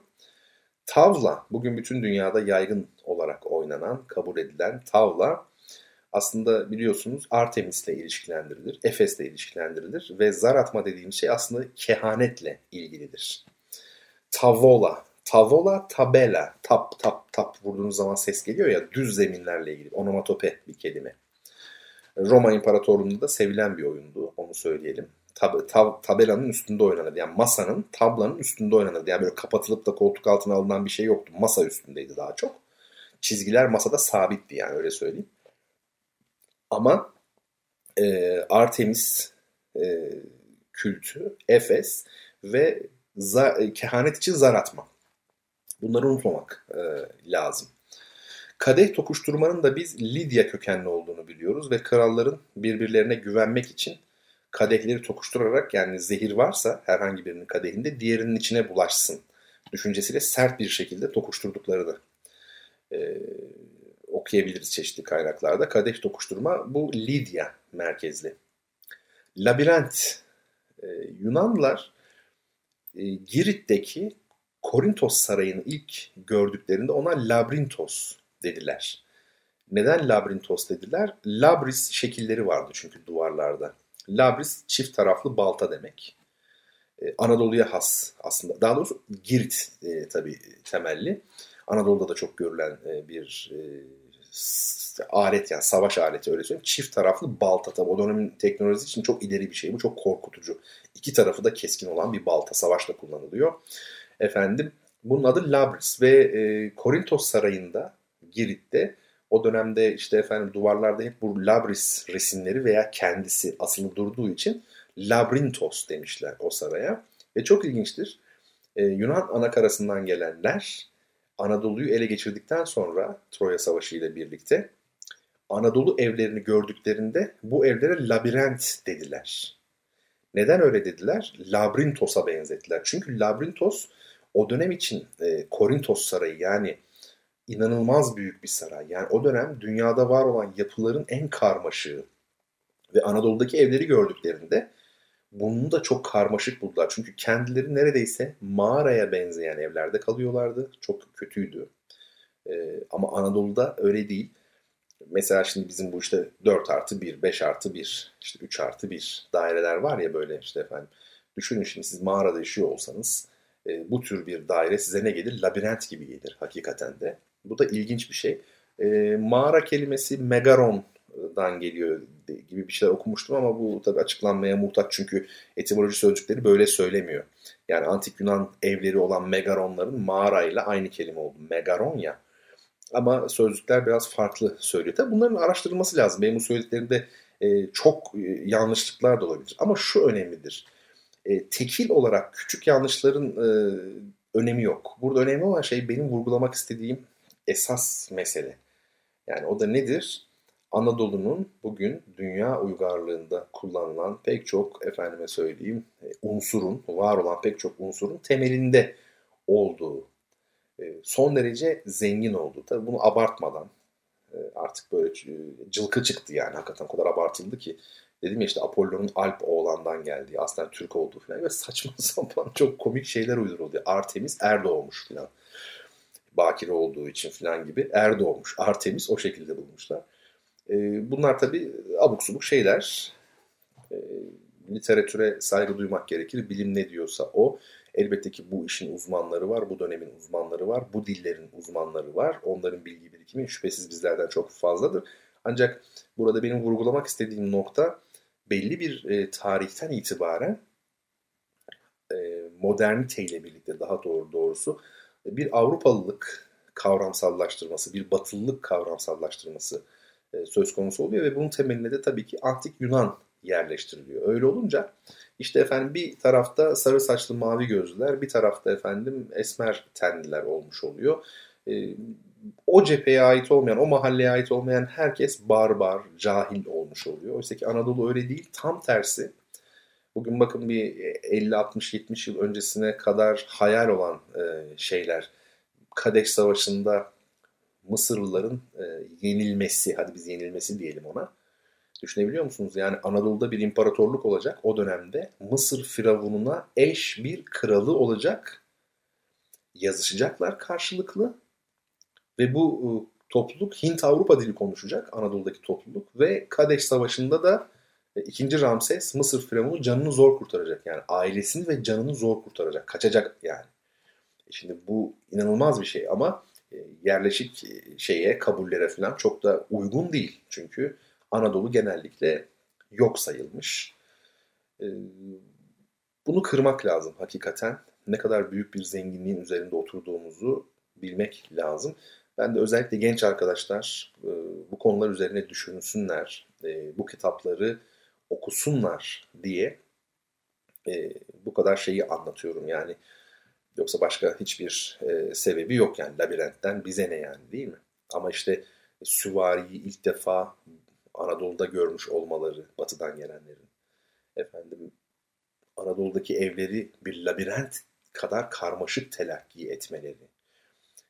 Tavla, bugün bütün dünyada yaygın olarak oynanan, kabul edilen tavla aslında biliyorsunuz Artemis'le ilişkilendirilir, Efes'le ilişkilendirilir ve zar atma dediğimiz şey aslında kehanetle ilgilidir. Tavola Tavola, tabela, tap tap tap vurduğunuz zaman ses geliyor ya düz zeminlerle ilgili onomatope bir kelime. Roma İmparatorluğu'nda da sevilen bir oyundu onu söyleyelim. Tab, tab, tabelanın üstünde oynanırdı. Yani masanın, tablanın üstünde oynanırdı. Yani böyle kapatılıp da koltuk altına alınan bir şey yoktu. Masa üstündeydi daha çok. Çizgiler masada sabitti yani öyle söyleyeyim. Ama e, Artemis e, kültü, Efes ve za, kehanet için zar atma. Bunları unutmamak e, lazım. Kadeh tokuşturmanın da biz Lidya kökenli olduğunu biliyoruz ve kralların birbirlerine güvenmek için kadehleri tokuşturarak yani zehir varsa herhangi birinin kadehinde diğerinin içine bulaşsın düşüncesiyle sert bir şekilde tokuşturduklarını e, okuyabiliriz çeşitli kaynaklarda. Kadeh tokuşturma bu Lidya merkezli. Labirent e, Yunanlılar e, Girit'teki Korintos sarayını ilk gördüklerinde ona Labrintos dediler. Neden Labrintos dediler? Labris şekilleri vardı çünkü duvarlarda. Labris çift taraflı balta demek. Ee, Anadolu'ya has aslında. Daha doğrusu Girit e, tabii temelli. Anadolu'da da çok görülen e, bir e, alet yani savaş aleti öyle söyleyeyim. Çift taraflı balta tabi o dönemin teknolojisi için çok ileri bir şey. Bu çok korkutucu. İki tarafı da keskin olan bir balta savaşta kullanılıyor. Efendim bunun adı Labris ve e, Korintos Sarayı'nda Girit'te o dönemde işte efendim duvarlarda hep bu Labris resimleri veya kendisi asılı durduğu için Labrintos demişler o saraya. Ve çok ilginçtir. Ee, Yunan anakarasından gelenler Anadolu'yu ele geçirdikten sonra Troya Savaşı ile birlikte Anadolu evlerini gördüklerinde bu evlere labirent dediler. Neden öyle dediler? Labrintos'a benzettiler. Çünkü Labrintos o dönem için e, Korintos Sarayı yani inanılmaz büyük bir saray. Yani o dönem dünyada var olan yapıların en karmaşığı ve Anadolu'daki evleri gördüklerinde bunu da çok karmaşık buldular. Çünkü kendileri neredeyse mağaraya benzeyen evlerde kalıyorlardı. Çok kötüydü. Ee, ama Anadolu'da öyle değil. Mesela şimdi bizim bu işte 4 artı 1, 5 artı 1, işte 3 artı 1 daireler var ya böyle işte efendim. Düşünün şimdi siz mağarada yaşıyor olsanız e, bu tür bir daire size ne gelir? Labirent gibi gelir hakikaten de. Bu da ilginç bir şey. E, mağara kelimesi megaron'dan geliyor gibi bir şeyler okumuştum ama bu tabi açıklanmaya muhtaç çünkü etimoloji sözcükleri böyle söylemiyor. Yani antik Yunan evleri olan megaronların mağarayla aynı kelime oldu. Megaron ya. Ama sözcükler biraz farklı söylüyor. Tabi bunların araştırılması lazım. Benim bu söylediklerimde e, çok e, yanlışlıklar da olabilir. Ama şu önemlidir. E, tekil olarak küçük yanlışların e, önemi yok. Burada önemli olan şey benim vurgulamak istediğim esas mesele. Yani o da nedir? Anadolu'nun bugün dünya uygarlığında kullanılan pek çok efendime söyleyeyim e, unsurun, var olan pek çok unsurun temelinde olduğu, e, son derece zengin olduğu. Tabii bunu abartmadan e, artık böyle cılkı çıktı yani hakikaten o kadar abartıldı ki. Dedim ya işte Apollo'nun Alp oğlandan geldiği, aslında Türk olduğu falan ve saçma *laughs* sapan çok komik şeyler uyduruldu. Artemis er doğmuş falan. Bakire olduğu için falan gibi er doğmuş. Artemis o şekilde bulmuşlar. E, bunlar tabii abuk subuk şeyler. E, literatüre saygı duymak gerekir. Bilim ne diyorsa o. Elbette ki bu işin uzmanları var, bu dönemin uzmanları var, bu dillerin uzmanları var. Onların bilgi birikimi şüphesiz bizlerden çok fazladır. Ancak burada benim vurgulamak istediğim nokta belli bir e, tarihten itibaren e, moderniteyle birlikte daha doğru doğrusu bir Avrupalılık kavramsallaştırması, bir Batılılık kavramsallaştırması e, söz konusu oluyor ve bunun temeline de tabii ki antik Yunan yerleştiriliyor. Öyle olunca işte efendim bir tarafta sarı saçlı mavi gözlüler, bir tarafta efendim esmer tenliler olmuş oluyor. E, o cepheye ait olmayan, o mahalleye ait olmayan herkes barbar, cahil olmuş oluyor. Oysa ki Anadolu öyle değil, tam tersi. Bugün bakın bir 50, 60, 70 yıl öncesine kadar hayal olan e, şeyler. Kadeş Savaşı'nda Mısırlıların e, yenilmesi, hadi biz yenilmesi diyelim ona. Düşünebiliyor musunuz? Yani Anadolu'da bir imparatorluk olacak o dönemde. Mısır firavununa eş bir kralı olacak. Yazışacaklar karşılıklı. Ve bu e, topluluk Hint-Avrupa dili konuşacak Anadolu'daki topluluk. Ve Kadeş Savaşı'nda da e, ikinci Ramses Mısır firavunu canını zor kurtaracak. Yani ailesini ve canını zor kurtaracak. Kaçacak yani. E, şimdi bu inanılmaz bir şey ama yerleşik şeye, kabullere falan çok da uygun değil. Çünkü Anadolu genellikle yok sayılmış. Bunu kırmak lazım hakikaten. Ne kadar büyük bir zenginliğin üzerinde oturduğumuzu bilmek lazım. Ben de özellikle genç arkadaşlar bu konular üzerine düşünsünler. Bu kitapları okusunlar diye bu kadar şeyi anlatıyorum. Yani Yoksa başka hiçbir e, sebebi yok yani labirentten bize ne yani değil mi? Ama işte süvariyi ilk defa Anadolu'da görmüş olmaları batıdan gelenlerin. Efendim Anadolu'daki evleri bir labirent kadar karmaşık telakki etmeleri.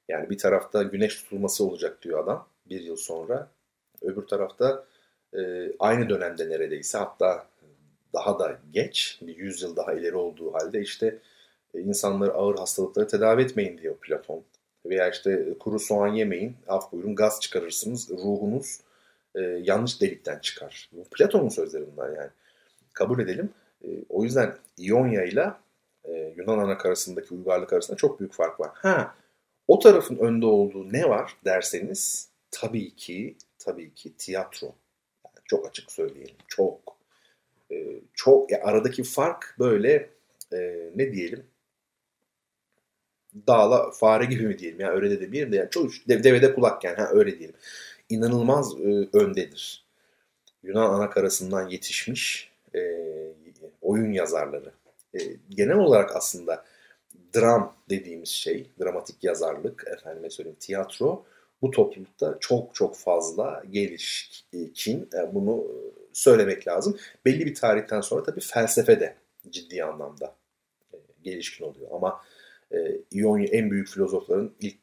Yani bir tarafta güneş tutulması olacak diyor adam bir yıl sonra. Öbür tarafta e, aynı dönemde neredeyse hatta daha da geç bir yüzyıl daha ileri olduğu halde işte e, insanları ağır hastalıkları tedavi etmeyin diyor Platon. Veya işte kuru soğan yemeyin, af buyurun gaz çıkarırsınız, ruhunuz e, yanlış delikten çıkar. Bu Platon'un sözleri bunlar yani. Kabul edelim. E, o yüzden İonya ile e, Yunan anakarasındaki uygarlık arasında çok büyük fark var. Ha, o tarafın önde olduğu ne var derseniz tabii ki tabii ki tiyatro. Yani çok açık söyleyelim. Çok. E, çok ya aradaki fark böyle e, ne diyelim dağla fare gibi mi diyelim ya yani öyle de demeyelim de yani çok devede kulak yani ha, öyle diyelim. İnanılmaz e, öndedir. Yunan anakarasından yetişmiş e, oyun yazarları. E, genel olarak aslında dram dediğimiz şey, dramatik yazarlık, efendime söyleyeyim tiyatro bu toplulukta çok çok fazla gelişkin. E, bunu söylemek lazım. Belli bir tarihten sonra tabii felsefe de ciddi anlamda e, gelişkin oluyor. Ama e, İonya en büyük filozofların ilk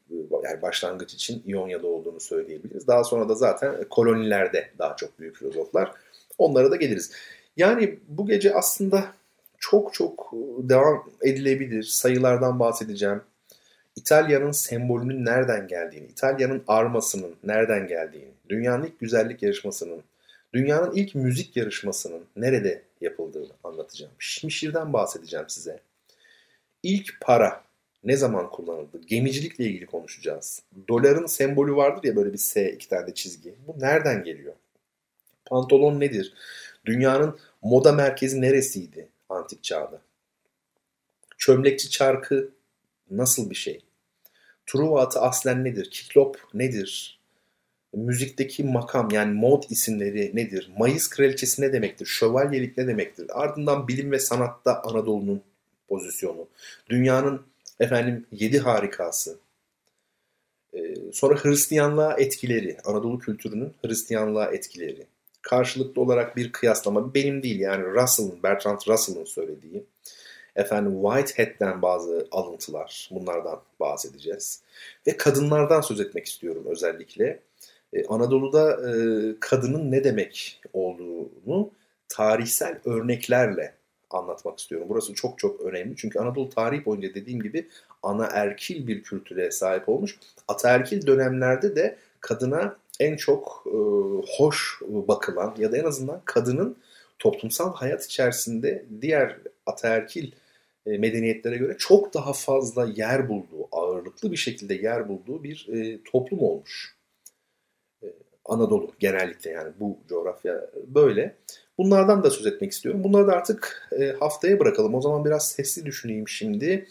yani başlangıç için İonya'da olduğunu söyleyebiliriz. Daha sonra da zaten kolonilerde daha çok büyük filozoflar. Onlara da geliriz. Yani bu gece aslında çok çok devam edilebilir. Sayılardan bahsedeceğim. İtalya'nın sembolünün nereden geldiğini, İtalya'nın armasının nereden geldiğini, dünyanın ilk güzellik yarışmasının, dünyanın ilk müzik yarışmasının nerede yapıldığını anlatacağım. Şimşir'den bahsedeceğim size. İlk para ne zaman kullanıldı? Gemicilikle ilgili konuşacağız. Doların sembolü vardır ya böyle bir S iki tane de çizgi. Bu nereden geliyor? Pantolon nedir? Dünyanın moda merkezi neresiydi antik çağda? Çömlekçi çarkı nasıl bir şey? Truva atı aslen nedir? Kiklop nedir? Müzikteki makam yani mod isimleri nedir? Mayıs kraliçesi ne demektir? Şövalyelik ne demektir? Ardından bilim ve sanatta Anadolu'nun pozisyonu. Dünyanın efendim yedi harikası. Ee, sonra Hristiyanlığa etkileri, Anadolu kültürünün Hristiyanlığa etkileri. Karşılıklı olarak bir kıyaslama benim değil yani Russell'ın, Bertrand Russell'ın söylediği. Efendim Whitehead'den bazı alıntılar bunlardan bahsedeceğiz. Ve kadınlardan söz etmek istiyorum özellikle. Ee, Anadolu'da e, kadının ne demek olduğunu tarihsel örneklerle anlatmak istiyorum. Burası çok çok önemli. Çünkü Anadolu tarihi boyunca dediğim gibi ana erkil bir kültüre sahip olmuş. Ataerkil dönemlerde de kadına en çok e, hoş bakılan ya da en azından kadının toplumsal hayat içerisinde diğer ataerkil e, medeniyetlere göre çok daha fazla yer bulduğu, ağırlıklı bir şekilde yer bulduğu bir e, toplum olmuş. E, Anadolu genellikle yani bu coğrafya böyle. Bunlardan da söz etmek istiyorum. Bunları da artık e, haftaya bırakalım. O zaman biraz sesli düşüneyim şimdi.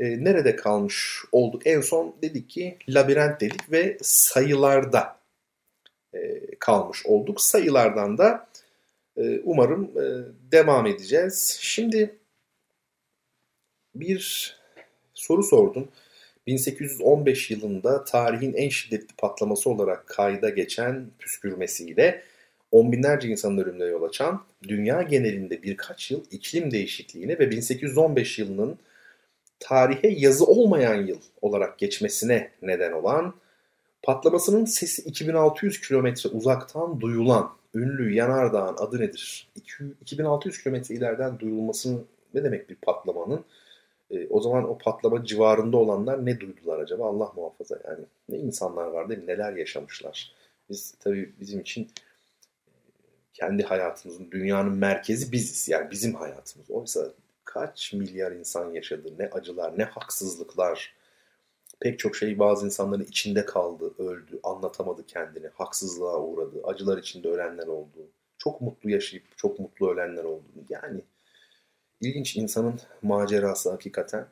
E, nerede kalmış olduk? En son dedik ki labirent dedik ve sayılarda kalmış olduk. Sayılardan da e, umarım e, devam edeceğiz. Şimdi bir soru sordum. 1815 yılında tarihin en şiddetli patlaması olarak kayda geçen püskürmesiyle on binlerce insanın ölümüne yol açan, dünya genelinde birkaç yıl iklim değişikliğine ve 1815 yılının tarihe yazı olmayan yıl olarak geçmesine neden olan, patlamasının sesi 2600 kilometre uzaktan duyulan ünlü yanardağın adı nedir? 2600 kilometre ileriden duyulmasının ne demek bir patlamanın? E, o zaman o patlama civarında olanlar ne duydular acaba? Allah muhafaza yani. Ne insanlar var değil? Neler yaşamışlar? Biz tabii bizim için kendi hayatımızın, dünyanın merkezi biziz. Yani bizim hayatımız. Oysa kaç milyar insan yaşadı, ne acılar, ne haksızlıklar. Pek çok şey bazı insanların içinde kaldı, öldü, anlatamadı kendini, haksızlığa uğradı, acılar içinde ölenler oldu. Çok mutlu yaşayıp çok mutlu ölenler oldu. Yani ilginç insanın macerası hakikaten.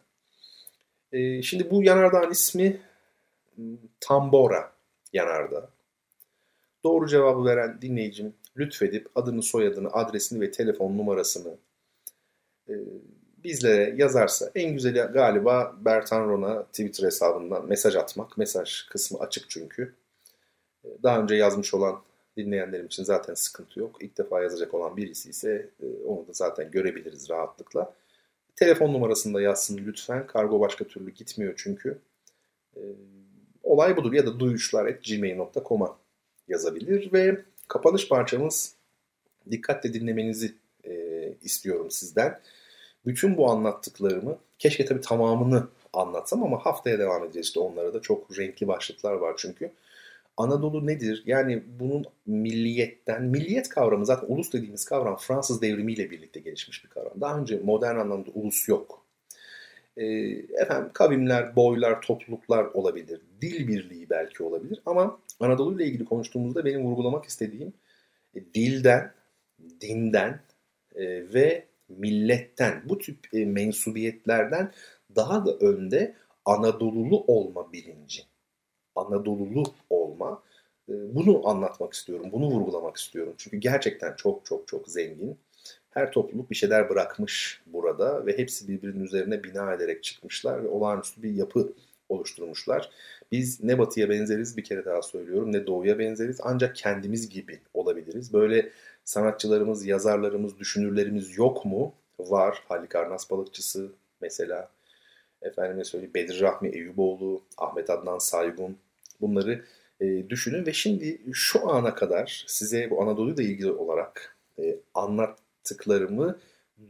Ee, şimdi bu yanardağın ismi hmm, Tambora yanardağı. Doğru cevabı veren dinleyicim lütfedip adını, soyadını, adresini ve telefon numarasını e, bizlere yazarsa en güzeli galiba Bertan Ron'a Twitter hesabından mesaj atmak. Mesaj kısmı açık çünkü. E, daha önce yazmış olan dinleyenlerim için zaten sıkıntı yok. İlk defa yazacak olan birisi ise e, onu da zaten görebiliriz rahatlıkla. Telefon numarasını da yazsın lütfen. Kargo başka türlü gitmiyor çünkü. E, olay budur ya da duyuşlar.gmail.com'a yazabilir ve Kapanış parçamız dikkatle dinlemenizi e, istiyorum sizden. Bütün bu anlattıklarımı keşke tabii tamamını anlatsam ama haftaya devam edeceğiz işte onlara da çok renkli başlıklar var çünkü. Anadolu nedir? Yani bunun milliyetten, milliyet kavramı zaten ulus dediğimiz kavram Fransız devrimiyle birlikte gelişmiş bir kavram. Daha önce modern anlamda ulus yok. E, efendim kavimler, boylar, topluluklar olabilir. Dil birliği belki olabilir ama Anadolu ile ilgili konuştuğumuzda benim vurgulamak istediğim e, dilden, dinden e, ve milletten bu tip e, mensubiyetlerden daha da önde Anadolulu olma bilinci. Anadolulu olma. E, bunu anlatmak istiyorum, bunu vurgulamak istiyorum. Çünkü gerçekten çok çok çok zengin. Her topluluk bir şeyler bırakmış burada ve hepsi birbirinin üzerine bina ederek çıkmışlar ve olağanüstü bir yapı oluşturmuşlar. Biz ne batıya benzeriz bir kere daha söylüyorum ne doğuya benzeriz ancak kendimiz gibi olabiliriz. Böyle sanatçılarımız, yazarlarımız, düşünürlerimiz yok mu? Var. Halikarnas balıkçısı mesela. Efendime söyleyeyim Bedir Rahmi Eyüboğlu, Ahmet Adnan Saygun. Bunları e, düşünün ve şimdi şu ana kadar size bu Anadolu ile ilgili olarak e, anlattıklarımı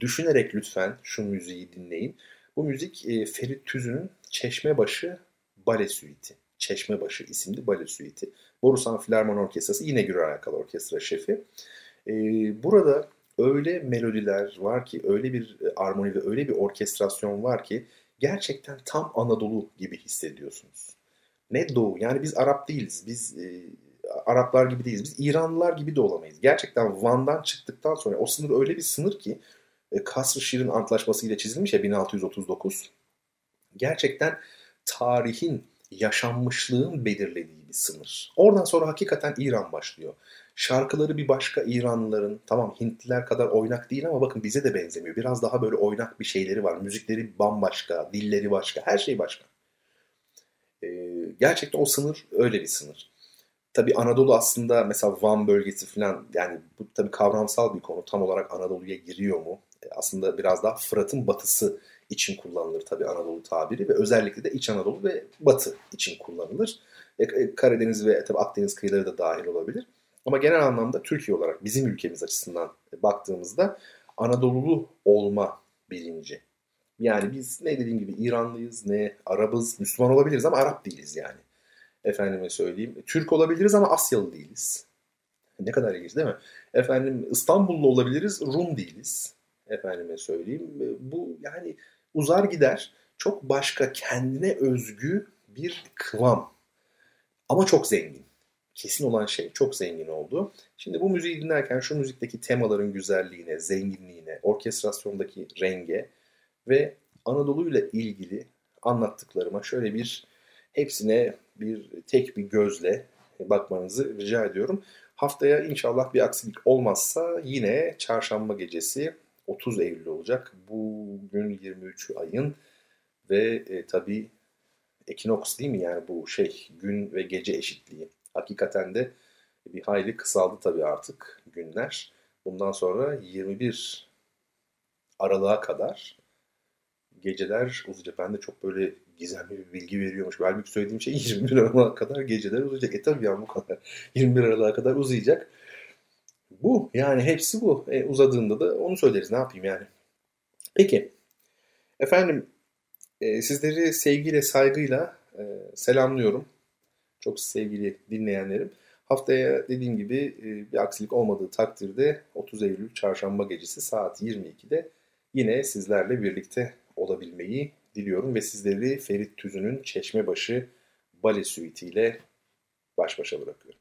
düşünerek lütfen şu müziği dinleyin. Bu müzik e, Ferit Tüzün'ün Çeşmebaşı Bale Suite'i. Çeşmebaşı isimli bale suiti. Borusan Filarmon Orkestrası yine Gürel Alakalı Orkestra şefi. Ee, burada öyle melodiler var ki, öyle bir e, armoni ve öyle bir orkestrasyon var ki gerçekten tam Anadolu gibi hissediyorsunuz. Ne Doğu, yani biz Arap değiliz, biz e, Araplar gibi değiliz, biz İranlılar gibi de olamayız. Gerçekten Van'dan çıktıktan sonra o sınır öyle bir sınır ki e, Kasr-ı Şirin Antlaşması ile çizilmiş ya 1639. Gerçekten tarihin, yaşanmışlığın belirlediği bir sınır. Oradan sonra hakikaten İran başlıyor. Şarkıları bir başka İranlıların, tamam Hintliler kadar oynak değil ama bakın bize de benzemiyor. Biraz daha böyle oynak bir şeyleri var. Müzikleri bambaşka, dilleri başka, her şey başka. Ee, gerçekten o sınır öyle bir sınır. Tabi Anadolu aslında mesela Van bölgesi falan yani bu tabi kavramsal bir konu. Tam olarak Anadolu'ya giriyor mu? E, aslında biraz daha Fırat'ın batısı için kullanılır tabi Anadolu tabiri ve özellikle de İç Anadolu ve Batı için kullanılır. E, e, Karadeniz ve tabi Akdeniz kıyıları da dahil olabilir. Ama genel anlamda Türkiye olarak bizim ülkemiz açısından baktığımızda Anadolulu olma bilinci. Yani biz ne dediğim gibi İranlıyız, ne Arabız, Müslüman olabiliriz ama Arap değiliz yani. Efendime söyleyeyim. Türk olabiliriz ama Asyalı değiliz. Ne kadar ilginç değil mi? Efendim İstanbullu olabiliriz, Rum değiliz. Efendime söyleyeyim. Bu yani uzar gider. Çok başka kendine özgü bir kıvam. Ama çok zengin. Kesin olan şey çok zengin oldu. Şimdi bu müziği dinlerken şu müzikteki temaların güzelliğine, zenginliğine, orkestrasyondaki renge ve Anadolu ile ilgili anlattıklarıma şöyle bir hepsine bir tek bir gözle bakmanızı rica ediyorum. Haftaya inşallah bir aksilik olmazsa yine çarşamba gecesi 30 Eylül olacak. Bugün 23 ayın ve e, tabii ekinoks değil mi yani bu şey gün ve gece eşitliği. Hakikaten de bir hayli kısaldı tabii artık günler. Bundan sonra 21 Aralık'a kadar geceler uzayacak. Ben de çok böyle gizemli bir bilgi veriyormuş. Halbuki söylediğim şey *laughs* 21 Aralık'a kadar geceler uzayacak. E tabii yani bu kadar. *laughs* 21 Aralık'a kadar uzayacak. Bu yani hepsi bu. E, uzadığında da onu söyleriz ne yapayım yani. Peki efendim e, sizleri sevgiyle saygıyla e, selamlıyorum. Çok sevgili dinleyenlerim. Haftaya dediğim gibi e, bir aksilik olmadığı takdirde 30 Eylül çarşamba gecesi saat 22'de yine sizlerle birlikte olabilmeyi diliyorum ve sizleri Ferit Tüzün'ün Çeşmebaşı Bale Suite ile baş başa bırakıyorum.